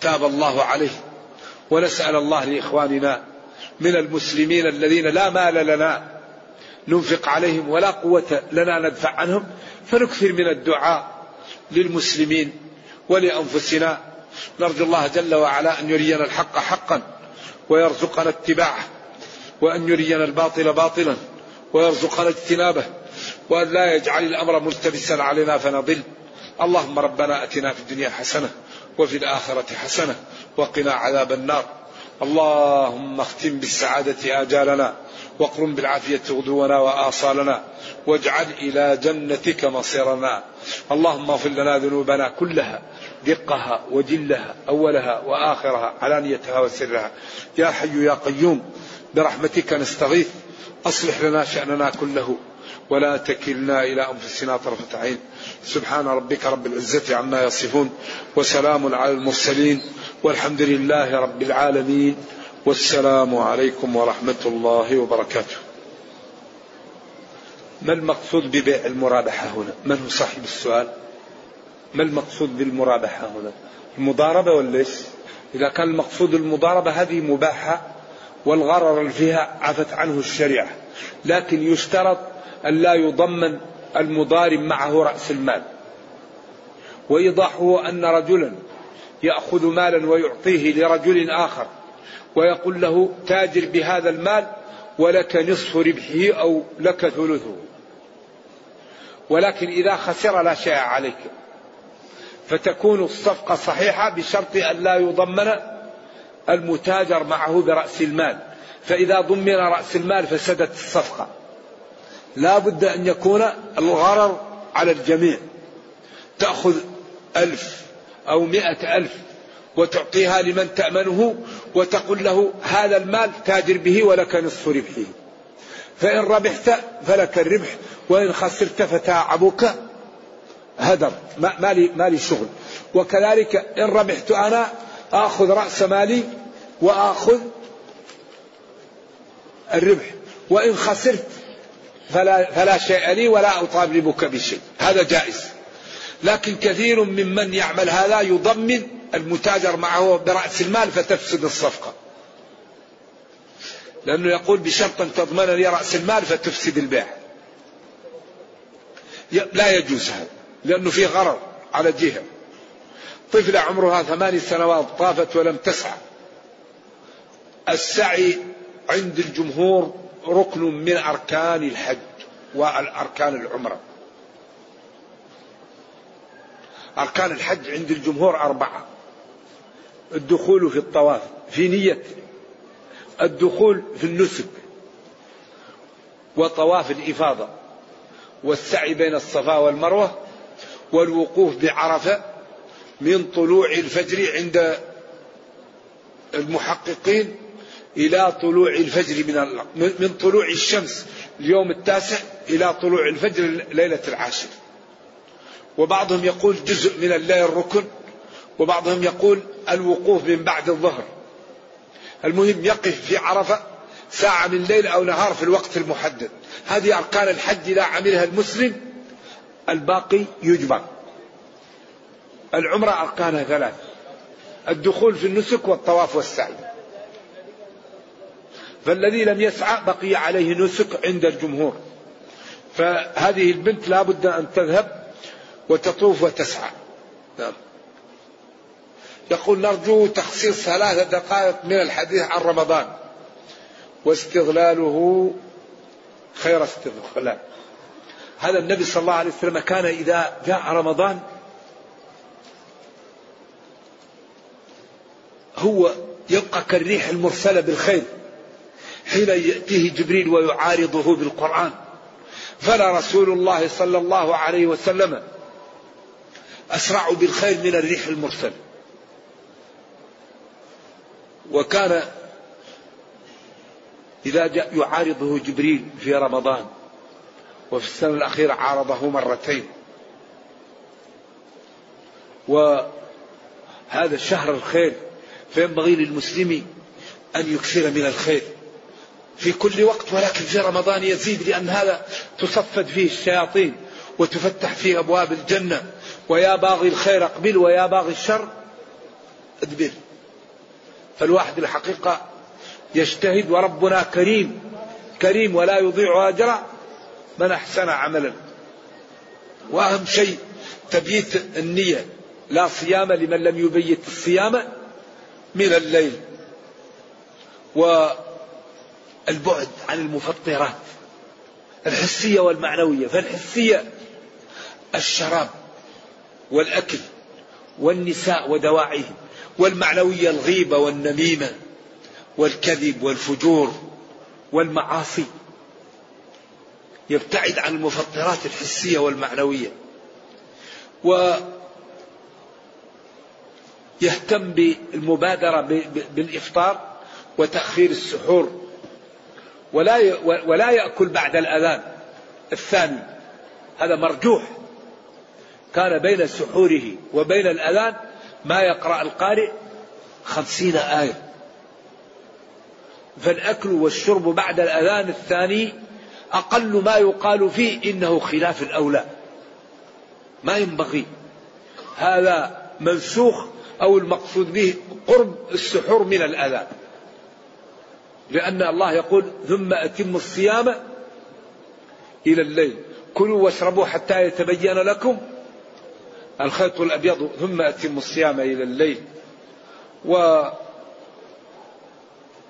تاب الله عليه. ونسأل الله لإخواننا من المسلمين الذين لا مال لنا ننفق عليهم ولا قوة لنا ندفع عنهم فنكثر من الدعاء للمسلمين ولأنفسنا. نرجو الله جل وعلا أن يرينا الحق حقا ويرزقنا اتباعه وأن يرينا الباطل باطلا ويرزقنا اجتنابه وأن لا يجعل الأمر ملتبسا علينا فنضل. اللهم ربنا أتنا في الدنيا حسنة وفي الآخرة حسنة وقنا عذاب النار. اللهم اختم بالسعادة آجالنا واقرم بالعافية غدونا وآصالنا واجعل إلى جنتك مصيرنا. اللهم اغفر لنا ذنوبنا كلها دقها وجلها أولها وآخرها علانيتها وسرها. يا حي يا قيوم برحمتك نستغيث. أصلح لنا شأننا كله ولا تكلنا إلى أنفسنا طرفة عين. سبحان ربك رب العزة عما يصفون وسلام على المرسلين والحمد لله رب العالمين. والسلام عليكم ورحمة الله وبركاته. ما المقصود ببيع المرابحة هنا؟ من هو صاحب السؤال؟ ما المقصود بالمرابحة هنا؟ المضاربة ولا إيش؟ إذا كان المقصود المضاربة هذه مباحة والغرر فيها عفت عنه الشريعة. لكن يشترط أن لا يضمن المضارب معه رأس المال. وإيضاحه أن رجلا يأخذ مالا ويعطيه لرجل آخر. ويقول له تاجر بهذا المال ولك نصف ربحه أو لك ثلثه. ولكن إذا خسر لا شيء عليك. فتكون الصفقة صحيحة بشرط أن لا يضمن المتاجر معه برأس المال. فإذا ضمن رأس المال فسدت الصفقة. لا بد أن يكون الغرر على الجميع. تأخذ ألف أو مئة ألف وتعطيها لمن تأمنه وتقول له هذا المال تاجر به ولك نصف ربحه. فإن ربحت فلك الربح وإن خسرت فتعبك هدر. ما لي, ما لي شغل. وكذلك إن ربحت أنا آخذ رأس مالي وآخذ الربح. وإن خسرت فلا, فلا شيء لي ولا أطالبك بشيء. هذا جائز. لكن كثير ممن يعمل هذا يضمن المتاجر معه برأس المال فتفسد الصفقة. لأنه يقول بشرط أن تضمن لي رأس المال فتفسد البيع. لا يجوز هذا لأنه فيه غرر على جهة. طفلة عمرها ثماني سنوات طافت ولم تسعى. السعي عند الجمهور ركن من أركان الحج والأركان العمرة. أركان الحج عند الجمهور أربعة. الدخول في الطواف في نية. الدخول في النسك وطواف الإفاضة والسعي بين الصفا والمروة والوقوف بعرفة من طلوع الفجر عند المحققين إلى طلوع الفجر من من طلوع الشمس اليوم التاسع إلى طلوع الفجر ليلة العاشر. وبعضهم يقول جزء من الليل ركن. وبعضهم يقول الوقوف من بعد الظهر. المهم يقف في عرفة ساعة من ليل أو نهار في الوقت المحدد. هذه أركان الحج إذا عملها المسلم الباقي يجبر. العمرة أركانها ثلاث الدخول في النسك والطواف والسعي. فالذي لم يسعى بقي عليه نسك عند الجمهور. فهذه البنت لا بد أن تذهب وتطوف وتسعى. نعم. يقول نرجو تخصيص ثلاثة دقائق من الحديث عن رمضان. واستغلاله خير استغلال. هذا النبي صلى الله عليه وسلم كان إذا جاء رمضان هو يبقى كالريح المرسلة بالخير حين يأتيه جبريل ويعارضه بالقرآن. فلا رسول الله صلى الله عليه وسلم أسرع بالخير من الريح المرسل. وكان إذا جاء يعارضه جبريل في رمضان وفي السنة الأخيرة عارضه مرتين. وهذا شهر الخير فينبغي للمسلم أن يكثر من الخير في كل وقت ولكن في رمضان يزيد لأن هذا تصفد فيه الشياطين وتفتح فيه أبواب الجنة. ويا باغي الخير أقبل ويا باغي الشر أدبر. فالواحد الحقيقة يجتهد وربنا كريم كريم ولا يضيع أجر من أحسن عملا. وأهم شيء تبييت النية لا صيام لمن لم يبيت الصيام من الليل. والبعد عن المفطرات الحسية والمعنوية فالحسية الشراب والأكل والنساء ودواعيهم. والمعنوية الغيبة والنميمة والكذب والفجور والمعاصي. يبتعد عن المفطرات الحسية والمعنوية. ويهتم بالمبادرة بالإفطار وتأخير السحور. ولا ولا يأكل بعد الأذان. الثاني هذا مرجوح. كان بين سحوره وبين الأذان ما يقرأ القارئ خمسين آية. فالأكل والشرب بعد الأذان الثاني أقل ما يقال فيه إنه خلاف الأولى. ما ينبغي. هذا منسوخ أو المقصود به قرب السحور من الأذان. لأن الله يقول ثم أتم الصيام إلى الليل. كلوا واشربوا حتى يتبين لكم الخيط الأبيض ثم أتم الصيام إلى الليل. و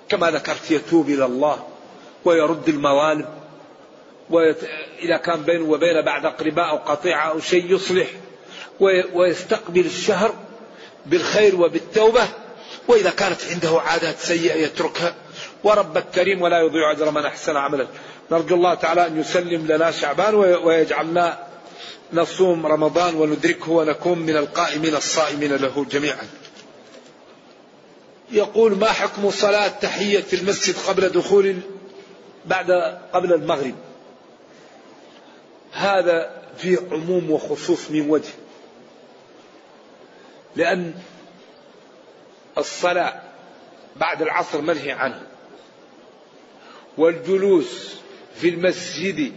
كما ذكرت يتوب إلى الله ويرد الموالم وإذا كان بينه وبين بعد أقرباء أو قطيعة أو شيء يصلح ويستقبل الشهر بالخير وبالتوبة. وإذا كانت عنده عادات سيئة يتركها. وربك كريم ولا يضيع أجر من أحسن عملا. نرجو الله تعالى أن يسلم لنا شعبان ويجعلنا نصوم رمضان وندركه ونكون من القائمين الصائمين له جميعا. يقول ما حكم صلاة تحية المسجد قبل دخول بعد قبل المغرب؟ هذا فيه عموم وخصوص من وجه. لأن الصلاة بعد العصر منهي عنه. والجلوس في المسجد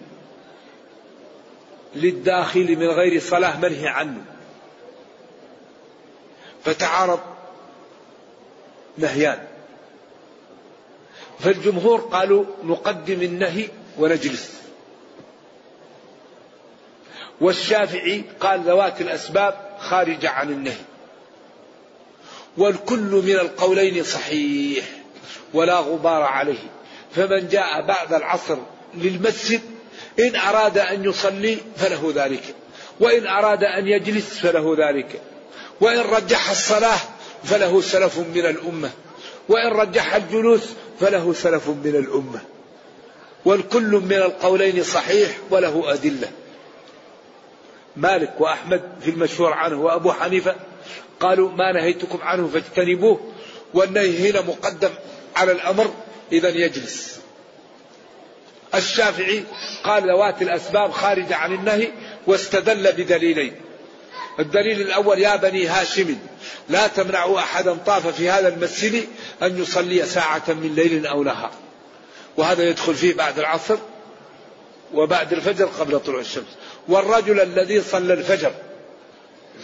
للداخل من غير صلاة منهي عنه. فتعارض نهيان. فالجمهور قالوا نقدم النهي ونجلس. والشافعي قال ذوات الأسباب خارجة عن النهي. والكل من القولين صحيح ولا غبار عليه. فمن جاء بعد العصر للمسجد إن أراد أن يصلي فله ذلك وإن أراد أن يجلس فله ذلك وإن رجح الصلاة فله سلف من الأمة وإن رجح الجلوس فله سلف من الأمة. والكل من القولين صحيح وله أدلة. مالك وأحمد في المشهور عنه وأبو حنيفة قالوا ما نهيتكم عنه فاجتنبوه والنهي هنا مقدم على الأمر إذا يجلس. الشافعي قال ذوات الأسباب خارجة عن النهي واستدل بدليلين. الدليل الأول يا بني هاشم لا تمنعوا أحدا طاف في هذا المسجد أن يصلي ساعة من ليل أو نهار. وهذا يدخل فيه بعد العصر وبعد الفجر قبل طلوع الشمس. والرجل الذي صلى الفجر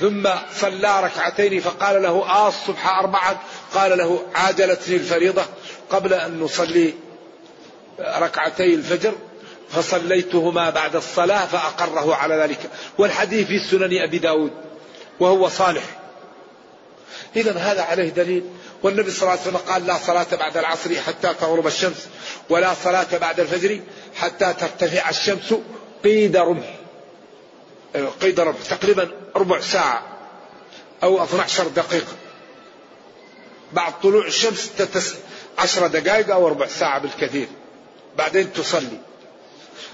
ثم صلى ركعتين فقال له آه الصبح أربعة قال له عاجلتني الفريضة قبل أن نصلي ركعتي الفجر فصليتهما بعد الصلاة فأقره على ذلك. والحديث في سنن أبي داود وهو صالح. إذا هذا عليه دليل. والنبي صلى الله عليه وسلم قال لا صلاة بعد العصر حتى تغرب الشمس ولا صلاة بعد الفجر حتى ترتفع الشمس قيد رمح. قيد رمح تقريبا ربع ساعة أو 12 دقيقة. بعد طلوع الشمس عشر دقائق أو ربع ساعة بالكثير. بعدين تصلي.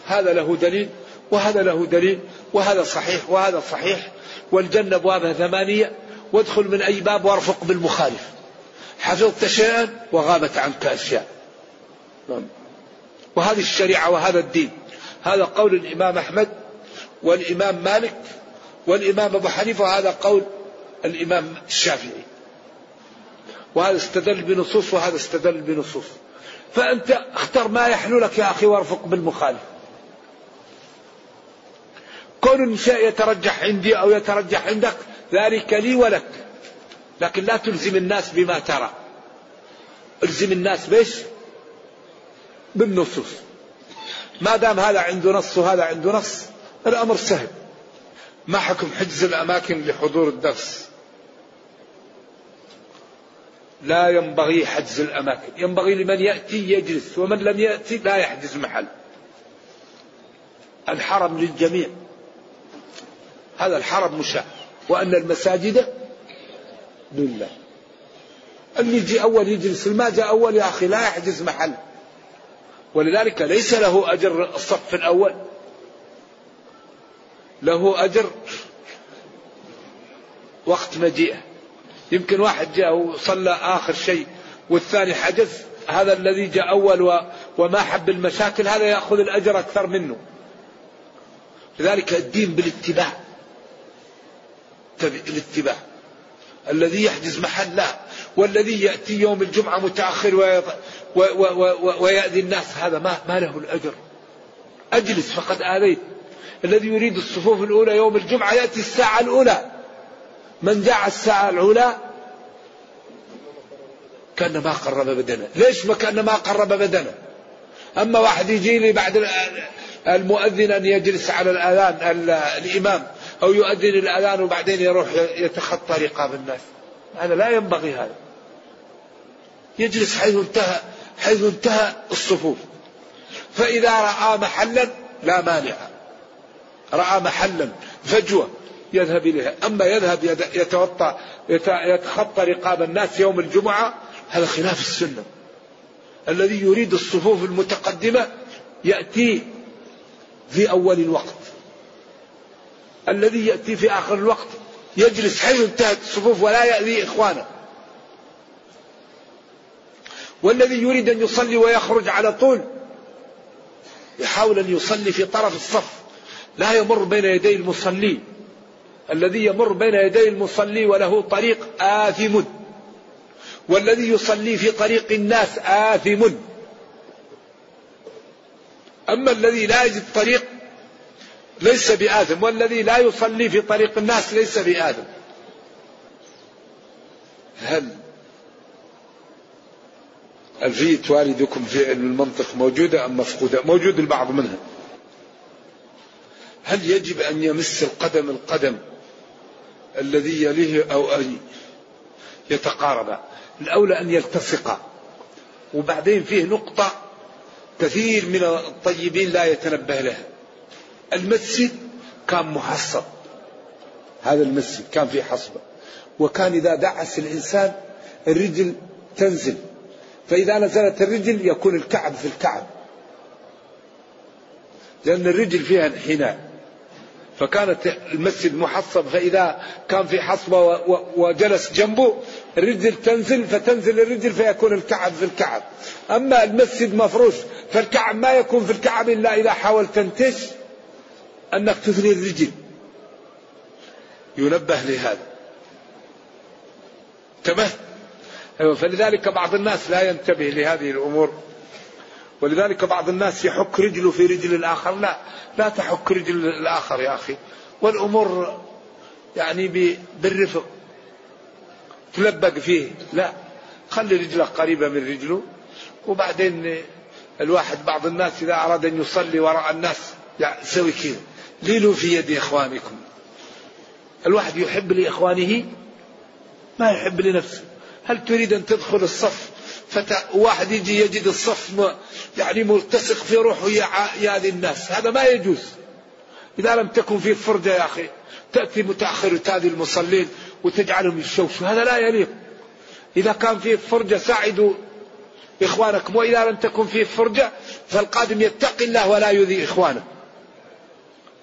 هذا له دليل وهذا له دليل وهذا صحيح وهذا صحيح. والجنة أبوابها ثمانية وادخل من أي باب وارفق بالمخالف. حفظت شيئا وغابت عنك أشياء. نعم. وهذه الشريعة وهذا الدين. هذا قول الإمام أحمد والإمام مالك والإمام أبو حنيفة وهذا قول الإمام الشافعي. وهذا استدل بنصوص وهذا استدل بنصوص. فأنت اختر ما يحلو لك يا أخي وارفق بالمخالف. كون شيء يترجح عندي أو يترجح عندك ذلك لي ولك. لكن لا تلزم الناس بما ترى. الزم الناس بيش بالنصوص. ما دام هذا عنده نص وهذا عنده نص الأمر سهل. ما حكم حجز الأماكن لحضور الدرس؟ لا ينبغي حجز الأماكن. ينبغي لمن يأتي يجلس ومن لم يأتي لا يحجز محل. الحرم للجميع. هذا الحرم مشاع. وأن المساجد لله. اللي يجي أول يجلس ما جاء أول يا أخي لا يحجز محل. ولذلك ليس له أجر الصف الأول. له أجر وقت مجيئه. يمكن واحد جاء وصلى آخر شيء والثاني حجز هذا الذي جاء أول وما حب المشاكل هذا يأخذ الأجر أكثر منه. لذلك الدين بالاتباع. الاتباع. الذي يحجز محل لا والذي يأتي يوم الجمعة متأخر ويأذي الناس هذا ما, ما له الأجر. أجلس فقد آذيت. الذي يريد الصفوف الأولى يوم الجمعة يأتي الساعة الأولى. من جاء الساعة الأولى كان ما قرب بدنه. ليش ما كان ما قرب بدنه؟ أما واحد يجي لي بعد المؤذن أن يجلس على الأذان الإمام أو يؤذن الأذان وبعدين يروح يتخطى رقاب الناس. هذا لا ينبغي هذا. يجلس حيث انتهى حيث انتهى الصفوف. فإذا رأى محلا لا مانع. رأى محلا فجوة. يذهب إليها. أما يذهب يتوطى يتخطى رقاب الناس يوم الجمعة هذا خلاف السنة. الذي يريد الصفوف المتقدمة يأتي في أول الوقت. الذي يأتي في آخر الوقت يجلس حيث انتهت الصفوف ولا يأذي إخوانه. والذي يريد أن يصلي ويخرج على طول يحاول أن يصلي في طرف الصف. لا يمر بين يدي المصلي. الذي يمر بين يدي المصلي وله طريق آثم. والذي يصلي في طريق الناس آثم. أما الذي لا يجد طريق ليس بآثم والذي لا يصلي في طريق الناس ليس بآثم. هل ألفية والدكم في علم المنطق موجودة أم مفقودة؟ موجود البعض منها. هل يجب أن يمس القدم القدم الذي يليه أو أن يتقاربا الأولى أن يلتصقا وبعدين فيه نقطة كثير من الطيبين لا يتنبه لها. المسجد كان محصب. هذا المسجد كان فيه حصبة وكان إذا دعس الإنسان الرجل تنزل. فإذا نزلت الرجل يكون الكعب في الكعب. لأن الرجل فيها انحناء. فكانت المسجد محصب فإذا كان في حصبة وجلس جنبه الرجل تنزل فتنزل الرجل فيكون الكعب في الكعب. أما المسجد مفروش فالكعب ما يكون في الكعب إلا إذا حاولت تنتش أنك تثني الرجل. ينبه لهذا. انتبه. أيوة فلذلك بعض الناس لا ينتبه لهذه الأمور. ولذلك بعض الناس يحك رجله في رجل الآخر. لا لا تحك رجل الآخر يا أخي. والأمور يعني بالرفق. تلبق فيه. لا خلي رجلك قريبة من رجله. وبعدين الواحد بعض الناس إذا أراد أن يصلي وراء الناس يعني سوي كذا. ليلوا في يد إخوانكم. الواحد يحب لإخوانه؟ ما يحب لنفسه. هل تريد أن تدخل الصف؟ فواحد يجي يجد الصف يعني ملتصق في روحه يا الناس. هذا ما يجوز. إذا لم تكن فيه فرجة يا أخي تأتي متأخر وتأذي المصلين وتجعلهم يشوشوا. هذا لا يليق. إذا كان فيه فرجة ساعدوا إخوانكم وإذا لم تكن فيه فرجة فالقادم يتقي الله ولا يؤذي إخوانه.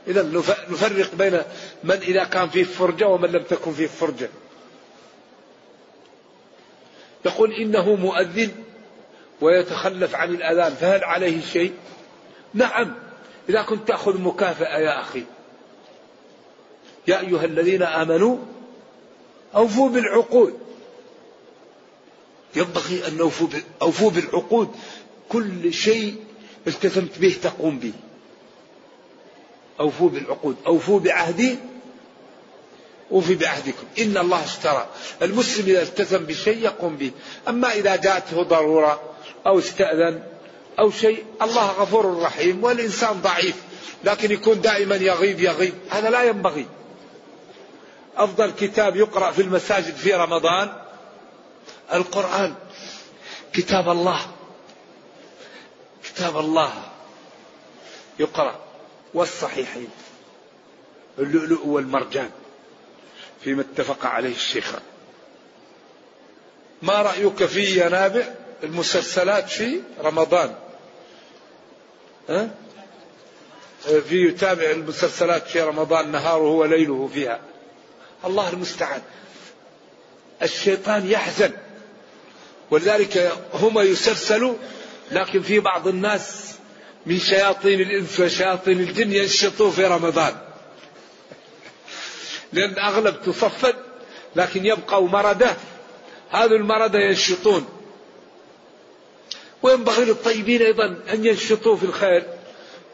إذا نفرق بين من إذا كان فيه فرجة ومن لم تكن فيه فرجة. يقول إنه مؤذن ويتخلف عن الأذان فهل عليه شيء؟ نعم. إذا كنت تأخذ مكافأة يا أخي. يا أيها الذين آمنوا أوفوا بالعقود. ينبغي أن نوفوا أوفوا بالعقود. كل شيء التزمت به تقوم به. أوفوا بالعقود. أوفوا بعهدي أوفي بعهدكم. إن الله اشترى. المسلم إذا التزم بشيء يقوم به. أما إذا جاءته ضرورة أو استأذن أو شيء الله غفور رحيم والإنسان ضعيف لكن يكون دائما يغيب يغيب. هذا لا ينبغي. أفضل كتاب يقرأ في المساجد في رمضان القرآن. كتاب الله. كتاب الله يقرأ. والصحيحين. اللؤلؤ والمرجان. فيما اتفق عليه الشيخان ما رأيك في ينابع المسلسلات في رمضان. ها؟ في يتابع المسلسلات في رمضان نهاره وليله فيها. الله المستعان. الشيطان يحزن. ولذلك هم يسلسلوا لكن في بعض الناس من شياطين الإنس وشياطين الجن ينشطوا في رمضان. لأن أغلب تصفد لكن يبقوا مردة. هذا المردة ينشطون. وينبغي للطيبين أيضا أن ينشطوا في الخير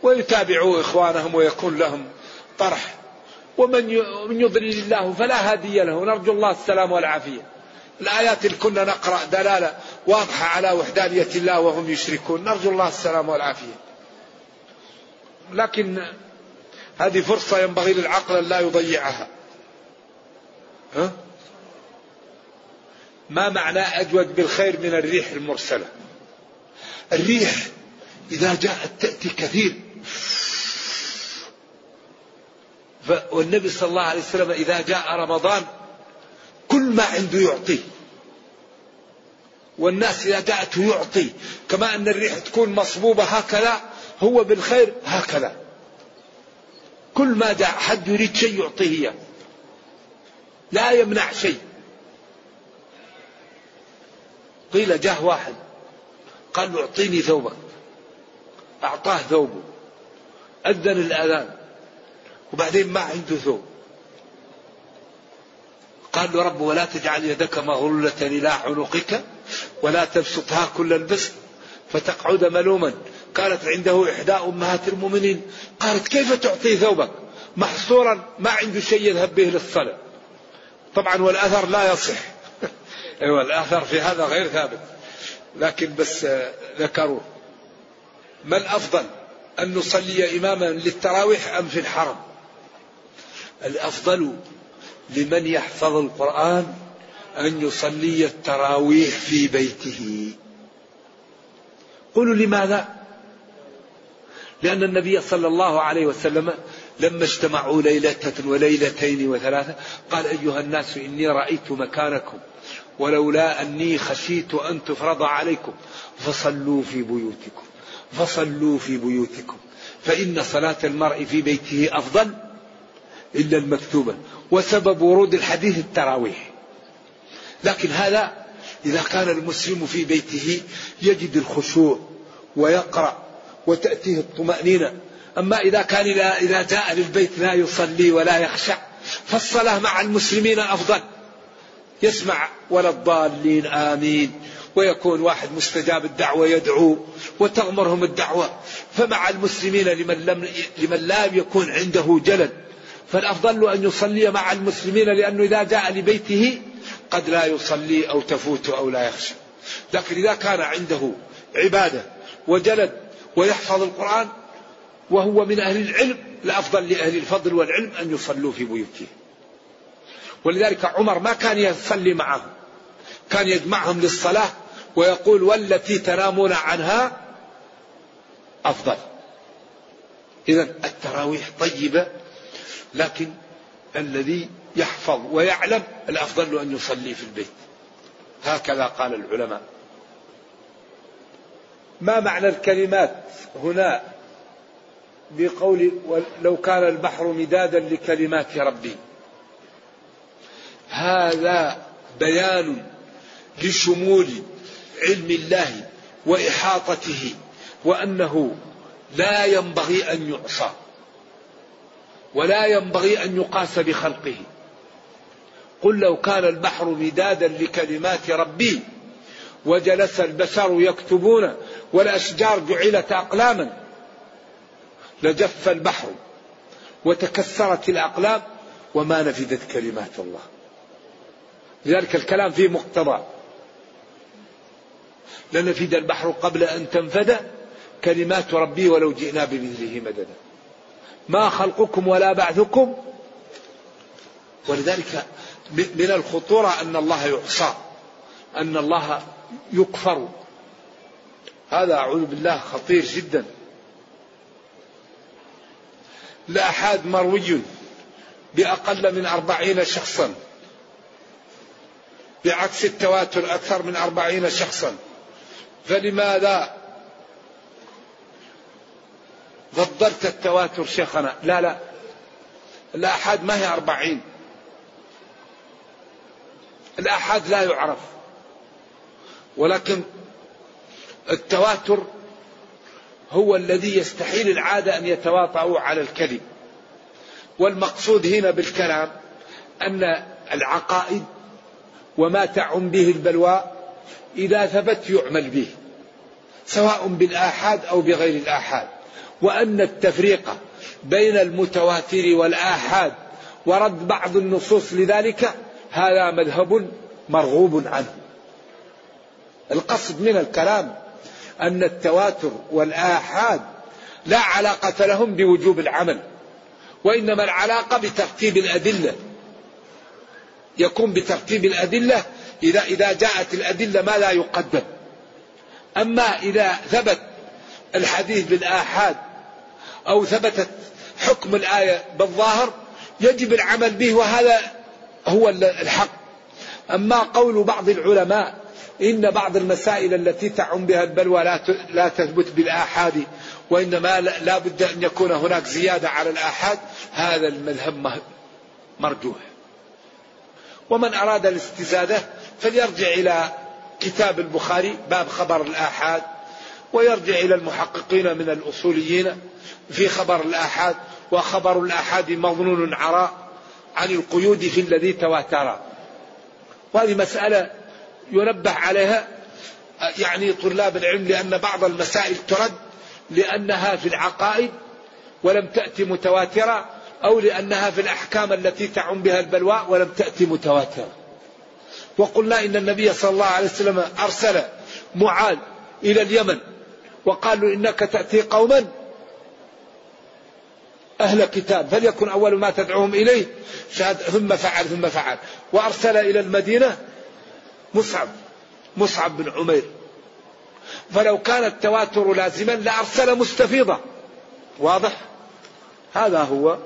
ويتابعوا إخوانهم ويكون لهم طرح. ومن يضلل الله فلا هادي له. نرجو الله السلام والعافية. الآيات اللي كنا نقرأ دلالة واضحة على وحدانية الله وهم يشركون. نرجو الله السلام والعافية. لكن هذه فرصة ينبغي للعقل أن لا يضيعها. ها؟ ما معنى أجود بالخير من الريح المرسلة؟ الريح إذا جاءت تأتي كثير. والنبي صلى الله عليه وسلم إذا جاء رمضان كل ما عنده يعطيه والناس إذا جاءته يعطي. كما أن الريح تكون مصبوبة هكذا هو بالخير هكذا. كل ما جاء حد يريد شيء يعطيه لا يمنع شيء. قيل جاه واحد. قال له اعطيني ثوبك. أعطاه ثوبه. أذن الأذان. وبعدين ما عنده ثوب. قال له رب ولا تجعل يدك مغلولة إلى عنقك ولا تبسطها كل البسط فتقعد ملوما. كانت عنده إحدى أمهات المؤمنين. قالت كيف تعطي ثوبك؟ محصورا ما عنده شيء يذهب به للصلاة. طبعا والأثر لا يصح. أيوة الأثر في هذا غير ثابت. لكن بس ذكروه ما الأفضل أن نصلي إماما للتراويح أم في الحرم؟ الأفضل لمن يحفظ القرآن أن يصلي التراويح في بيته. قولوا لماذا؟ لأن النبي صلى الله عليه وسلم لما اجتمعوا ليلة وليلتين وثلاثة قال أيها الناس إني رأيت مكانكم. ولولا أني خشيت أن تفرض عليكم فصلوا في بيوتكم فصلوا في بيوتكم. فإن صلاة المرء في بيته أفضل إلا المكتوبة وسبب ورود الحديث التراويح. لكن هذا إذا كان المسلم في بيته يجد الخشوع ويقرأ وتأتيه الطمأنينة. أما إذا كان إذا جاء للبيت لا يصلي ولا يخشع فالصلاة مع المسلمين أفضل. يسمع ولا الضالين آمين. ويكون واحد مستجاب الدعوة يدعو وتغمرهم الدعوة. فمع المسلمين لمن, لم لمن لا يكون عنده جلد فالأفضل أن يصلي مع المسلمين لأنه إذا جاء لبيته قد لا يصلي أو تفوت أو لا يخشى. لكن إذا كان عنده عبادة وجلد ويحفظ القرآن وهو من أهل العلم الأفضل لأهل الفضل والعلم أن يصلوا في بيوتهم ولذلك عمر ما كان يصلي معهم. كان يجمعهم للصلاة ويقول والتي تنامون عنها أفضل. إذا التراويح طيبة لكن الذي يحفظ ويعلم الأفضل أن يصلي في البيت. هكذا قال العلماء. ما معنى الكلمات هنا بقول لو كان البحر مدادا لكلمات ربي؟ هذا بيان لشمول علم الله وإحاطته وأنه لا ينبغي أن يعصى ولا ينبغي أن يقاس بخلقه. قل لو كان البحر مدادا لكلمات ربي وجلس البشر يكتبون والأشجار جعلت أقلاما لجف البحر وتكسرت الأقلام وما نفدت كلمات الله. لذلك الكلام فيه مقتضى. لنفد البحر قبل أن تنفد كلمات ربي ولو جئنا بمثله مددا. ما خلقكم ولا بعثكم. ولذلك من الخطورة أن الله يعصى أن الله يكفر. هذا أعوذ بالله خطير جدا. الآحاد مروي بأقل من أربعين شخصا. بعكس التواتر أكثر من أربعين شخصا. فلماذا فضلت التواتر شيخنا؟ لا لا الآحاد ما هي أربعين؟ الآحاد لا يعرف. ولكن التواتر هو الذي يستحيل العادة أن يتواطؤوا على الكذب والمقصود هنا بالكلام أن العقائد وما تعم به البلوى إذا ثبت يعمل به سواء بالآحاد أو بغير الآحاد. وأن التفريق بين المتواتر والآحاد ورد بعض النصوص لذلك هذا مذهب مرغوب عنه. القصد من الكلام أن التواتر والآحاد لا علاقة لهم بوجوب العمل وإنما العلاقة بترتيب الأدلة. يكون بترتيب الأدلة إذا إذا جاءت الأدلة ما لا يقدم. أما إذا ثبت الحديث بالآحاد أو ثبتت حكم الآية بالظاهر يجب العمل به وهذا هو الحق. أما قول بعض العلماء إن بعض المسائل التي تعم بها البلوى لا لا تثبت بالآحاد وإنما لا بد أن يكون هناك زيادة على الآحاد هذا المذهب مرجوح. ومن أراد الاستزادة فليرجع إلى كتاب البخاري باب خبر الآحاد ويرجع إلى المحققين من الأصوليين في خبر الآحاد وخبر الآحاد مظنون عراء عن القيود في الذي تواتر. وهذه مسألة ينبه عليها يعني طلاب العلم لأن بعض المسائل ترد لأنها في العقائد ولم تأتي متواترة أو لأنها في الأحكام التي تعم بها البلوى ولم تأتي متواترة. وقلنا إن النبي صلى الله عليه وسلم أرسل معاذ إلى اليمن وقال له إنك تأتي قوما أهل كتاب فليكن أول ما تدعوهم إليه شهد ثم فعل ثم فعل. وأرسل إلى المدينة مصعب مصعب بن عمير. فلو كان التواتر لازما لأرسل مستفيضة واضح؟ هذا هو.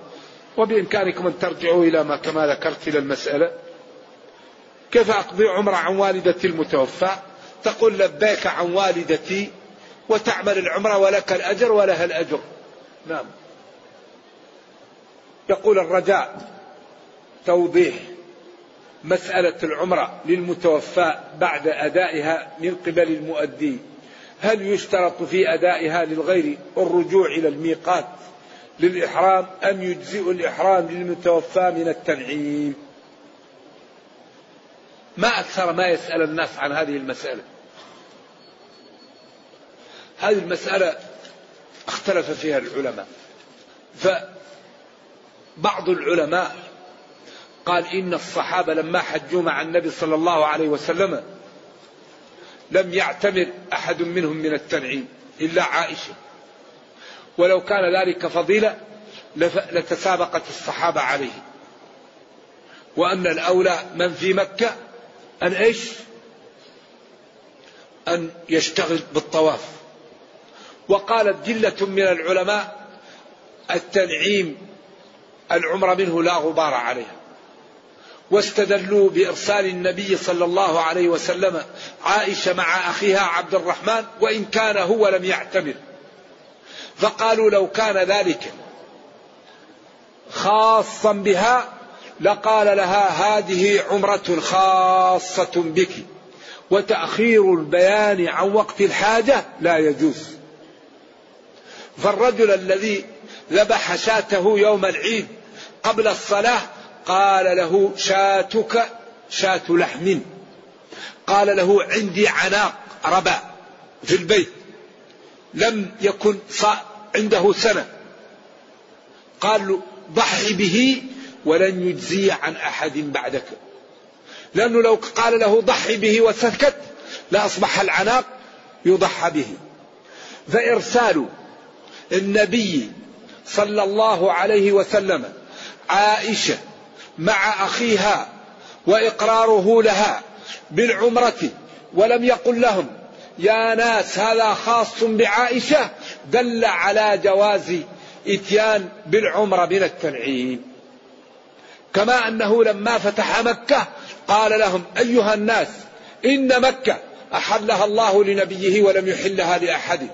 وبإمكانكم أن ترجعوا إلى ما كما ذكرت إلى المسألة. كيف أقضي عمرة عن والدتي المتوفى؟ تقول لبيك عن والدتي وتعمل العمرة ولك الأجر ولها الأجر. نعم. يقول الرجاء توضيح مسألة العمرة للمتوفى بعد أدائها من قبل المؤدي. هل يشترط في أدائها للغير الرجوع إلى الميقات؟ للإحرام أم يجزئ الإحرام للمتوفى من التنعيم؟ ما أكثر ما يسأل الناس عن هذه المسألة. هذه المسألة اختلف فيها العلماء. فبعض العلماء قال إن الصحابة لما حجوا مع النبي صلى الله عليه وسلم لم يعتمر أحد منهم من التنعيم إلا عائشة. ولو كان ذلك فضيلة لتسابقت الصحابة عليه. وأن الأولى من في مكة أن إيش؟ أن يشتغل بالطواف. وقالت جلة من العلماء التنعيم العمر منه لا غبار عليها. واستدلوا بإرسال النبي صلى الله عليه وسلم عائشة مع أخيها عبد الرحمن وإن كان هو لم يعتمر. فقالوا لو كان ذلك خاصا بها لقال لها هذه عمرة خاصة بك وتأخير البيان عن وقت الحاجة لا يجوز. فالرجل الذي ذبح شاته يوم العيد قبل الصلاة قال له شاتك شاة لحم. قال له عندي عناق ربا في البيت. لم يكن عنده سنة قال له ضحي به ولن يجزي عن أحد بعدك. لأنه لو قال له ضحي به وسكت لأصبح العناق يضحى به. فإرسال النبي صلى الله عليه وسلم عائشة مع أخيها وإقراره لها بالعمرة ولم يقل لهم. يا ناس هذا خاص بعائشة دل على جواز إتيان بالعمرة من التنعيم. كما أنه لما فتح مكة قال لهم أيها الناس إن مكة أحلها الله لنبيه ولم يحلها لأحد.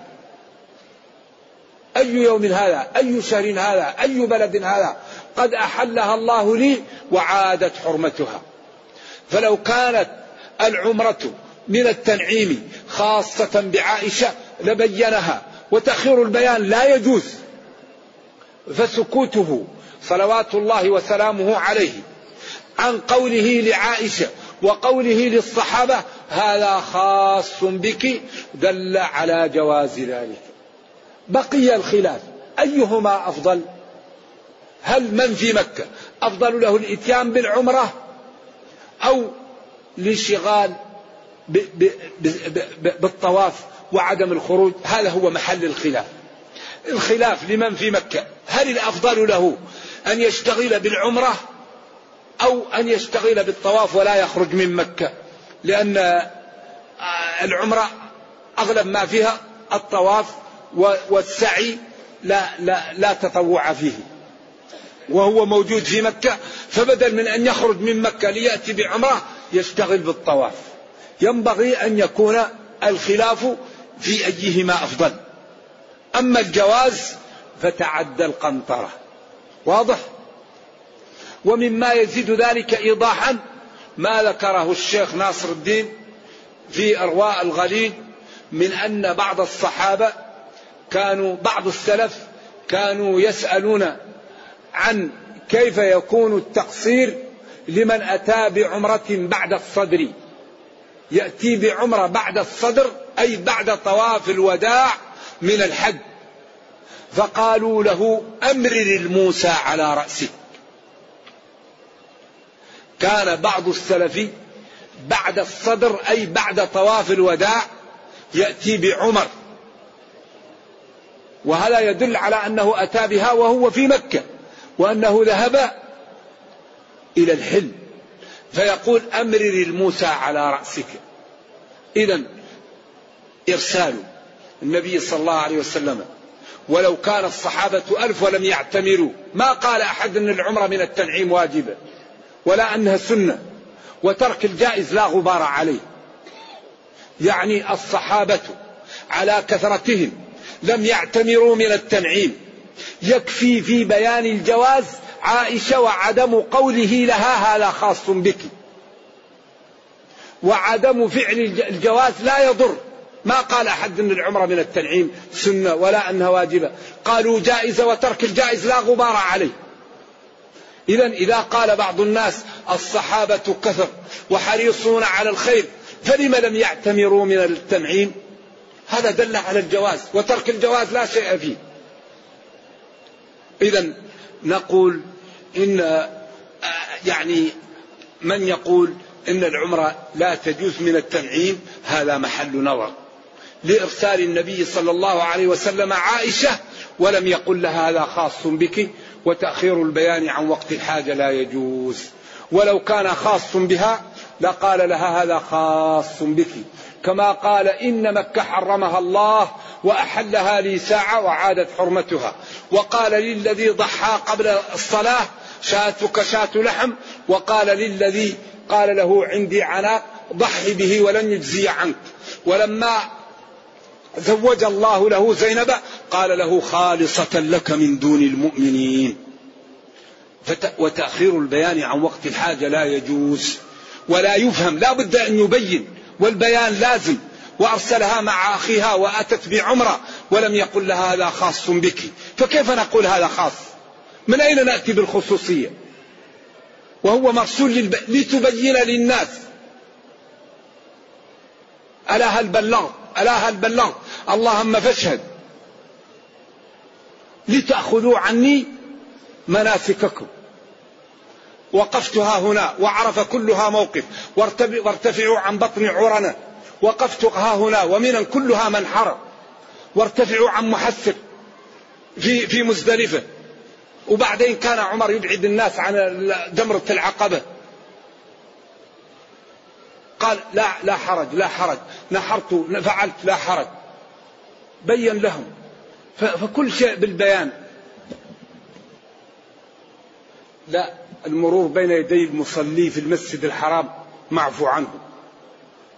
أي يوم هذا؟ أي شهر هذا؟ أي بلد هذا؟ قد أحلها الله لي وعادت حرمتها. فلو كانت العمرة من التنعيم خاصة بعائشة لبينها. وتأخير البيان لا يجوز. فسكوته صلوات الله وسلامه عليه. عن قوله لعائشة وقوله للصحابة هذا خاص بك دل على جواز ذلك. بقي الخلاف. أيهما أفضل؟ هل من في مكة أفضل له الإتيان بالعمرة أو الانشغال بالطواف وعدم الخروج هذا هو محل الخلاف. الخلاف لمن في مكة؟ هل الأفضل له أن يشتغل بالعمرة أو أن يشتغل بالطواف ولا يخرج من مكة؟ لأن العمرة أغلب ما فيها الطواف والسعي لا, لا, لا تطوع فيه. وهو موجود في مكة فبدل من أن يخرج من مكة ليأتي بعمرة يشتغل بالطواف. ينبغي أن يكون الخلاف في أيهما أفضل. أما الجواز فتعدى القنطرة. واضح؟ ومما يزيد ذلك إيضاحا ما ذكره الشيخ ناصر الدين في أرواء الغليل من أن بعض الصحابة كانوا بعض السلف كانوا يسألون عن كيف يكون التقصير لمن أتى بعمرة بعد الصدر. يأتي بعمرة بعد الصدر أي بعد طواف الوداع من الحج. فقالوا له أمرر الموسى على رأسك. كان بعض السلف بعد الصدر أي بعد طواف الوداع يأتي بعمر. وهذا يدل على أنه أتى بها وهو في مكة وأنه ذهب إلى الحلم فيقول أمرر الموسى على رأسك. إذا إرسال النبي صلى الله عليه وسلم. ولو كان الصحابة ألف ولم يعتمروا. ما قال أحد أن العمرة من التنعيم واجبة ولا أنها سنة. وترك الجائز لا غبار عليه. يعني الصحابة على كثرتهم لم يعتمروا من التنعيم. يكفي في بيان الجواز عائشة وعدم قوله لها هذا خاص بك. وعدم فعل الجواز لا يضر. ما قال أحد أن العمرة من التنعيم سنة ولا أنها واجبة. قالوا جائزة وترك الجائز لا غبار عليه. إذا إذا قال بعض الناس الصحابة كثر وحريصون على الخير فلم لم يعتمروا من التنعيم؟ هذا دل على الجواز وترك الجواز لا شيء فيه. إذا نقول إن يعني من يقول إن العمرة لا تجوز من التنعيم هذا محل نظر. لإرسال النبي صلى الله عليه وسلم عائشة ولم يقل لها هذا خاص بك وتأخير البيان عن وقت الحاجة لا يجوز. ولو كان خاص بها لقال لها هذا خاص بك. كما قال إن مكة حرمها الله وأحلها لي ساعة وعادت حرمتها. وقال للذي ضحى قبل الصلاة شاتك شات لحم وقال للذي قال له عندي عناق ضحي به ولن يجزي عنك. ولما زوج الله له زينب قال له خالصة لك من دون المؤمنين. وتأخير البيان عن وقت الحاجة لا يجوز ولا يفهم. لا بد أن يبين والبيان لازم. وأرسلها مع أخيها وأتت بعمرة ولم يقل لها هذا خاص بك. فكيف نقول هذا خاص؟ من أين نأتي بالخصوصية؟ وهو مرسول للب... لتبين للناس. ألا هل بلغت ألا هل بلغت اللهم فاشهد. لتأخذوا عني مناسككم. وقفتها هنا وعرف كلها موقف. وارتفعوا عن بطن عرنة. وقفتها هنا ومنا كلها منحرة. وارتفعوا عن محسر في في مزدلفة. وبعدين كان عمر يبعد الناس عن جمرة العقبة. قال لا لا حرج لا حرج. نحرت فعلت لا حرج. بين لهم. فكل شيء بالبيان. لا المرور بين يدي المصلي في المسجد الحرام معفو عنه.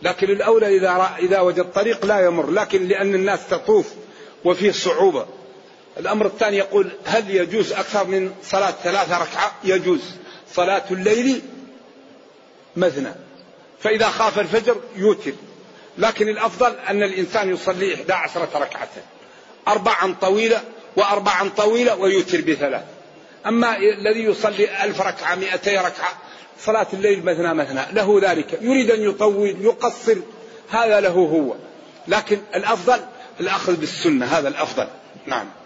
لكن الأولى إذا, إذا وجد طريق لا يمر لكن لأن الناس تطوف وفيه صعوبة. الأمر الثاني يقول هل يجوز أكثر من صلاة ثلاثة ركعة؟ يجوز. صلاة الليل مثنى فإذا خاف الفجر يوتر. لكن الأفضل أن الإنسان يصلي إحدى عشرة ركعة. أربعا طويلة وأربعا طويلة ويوتر بثلاث. أما الذي يصلي ألف ركعة مئتي ركعة صلاة الليل مثنى مثنى له ذلك. يريد أن يطول يقصر. هذا له هو. لكن الأفضل الأخذ بالسنة. هذا الأفضل. نعم.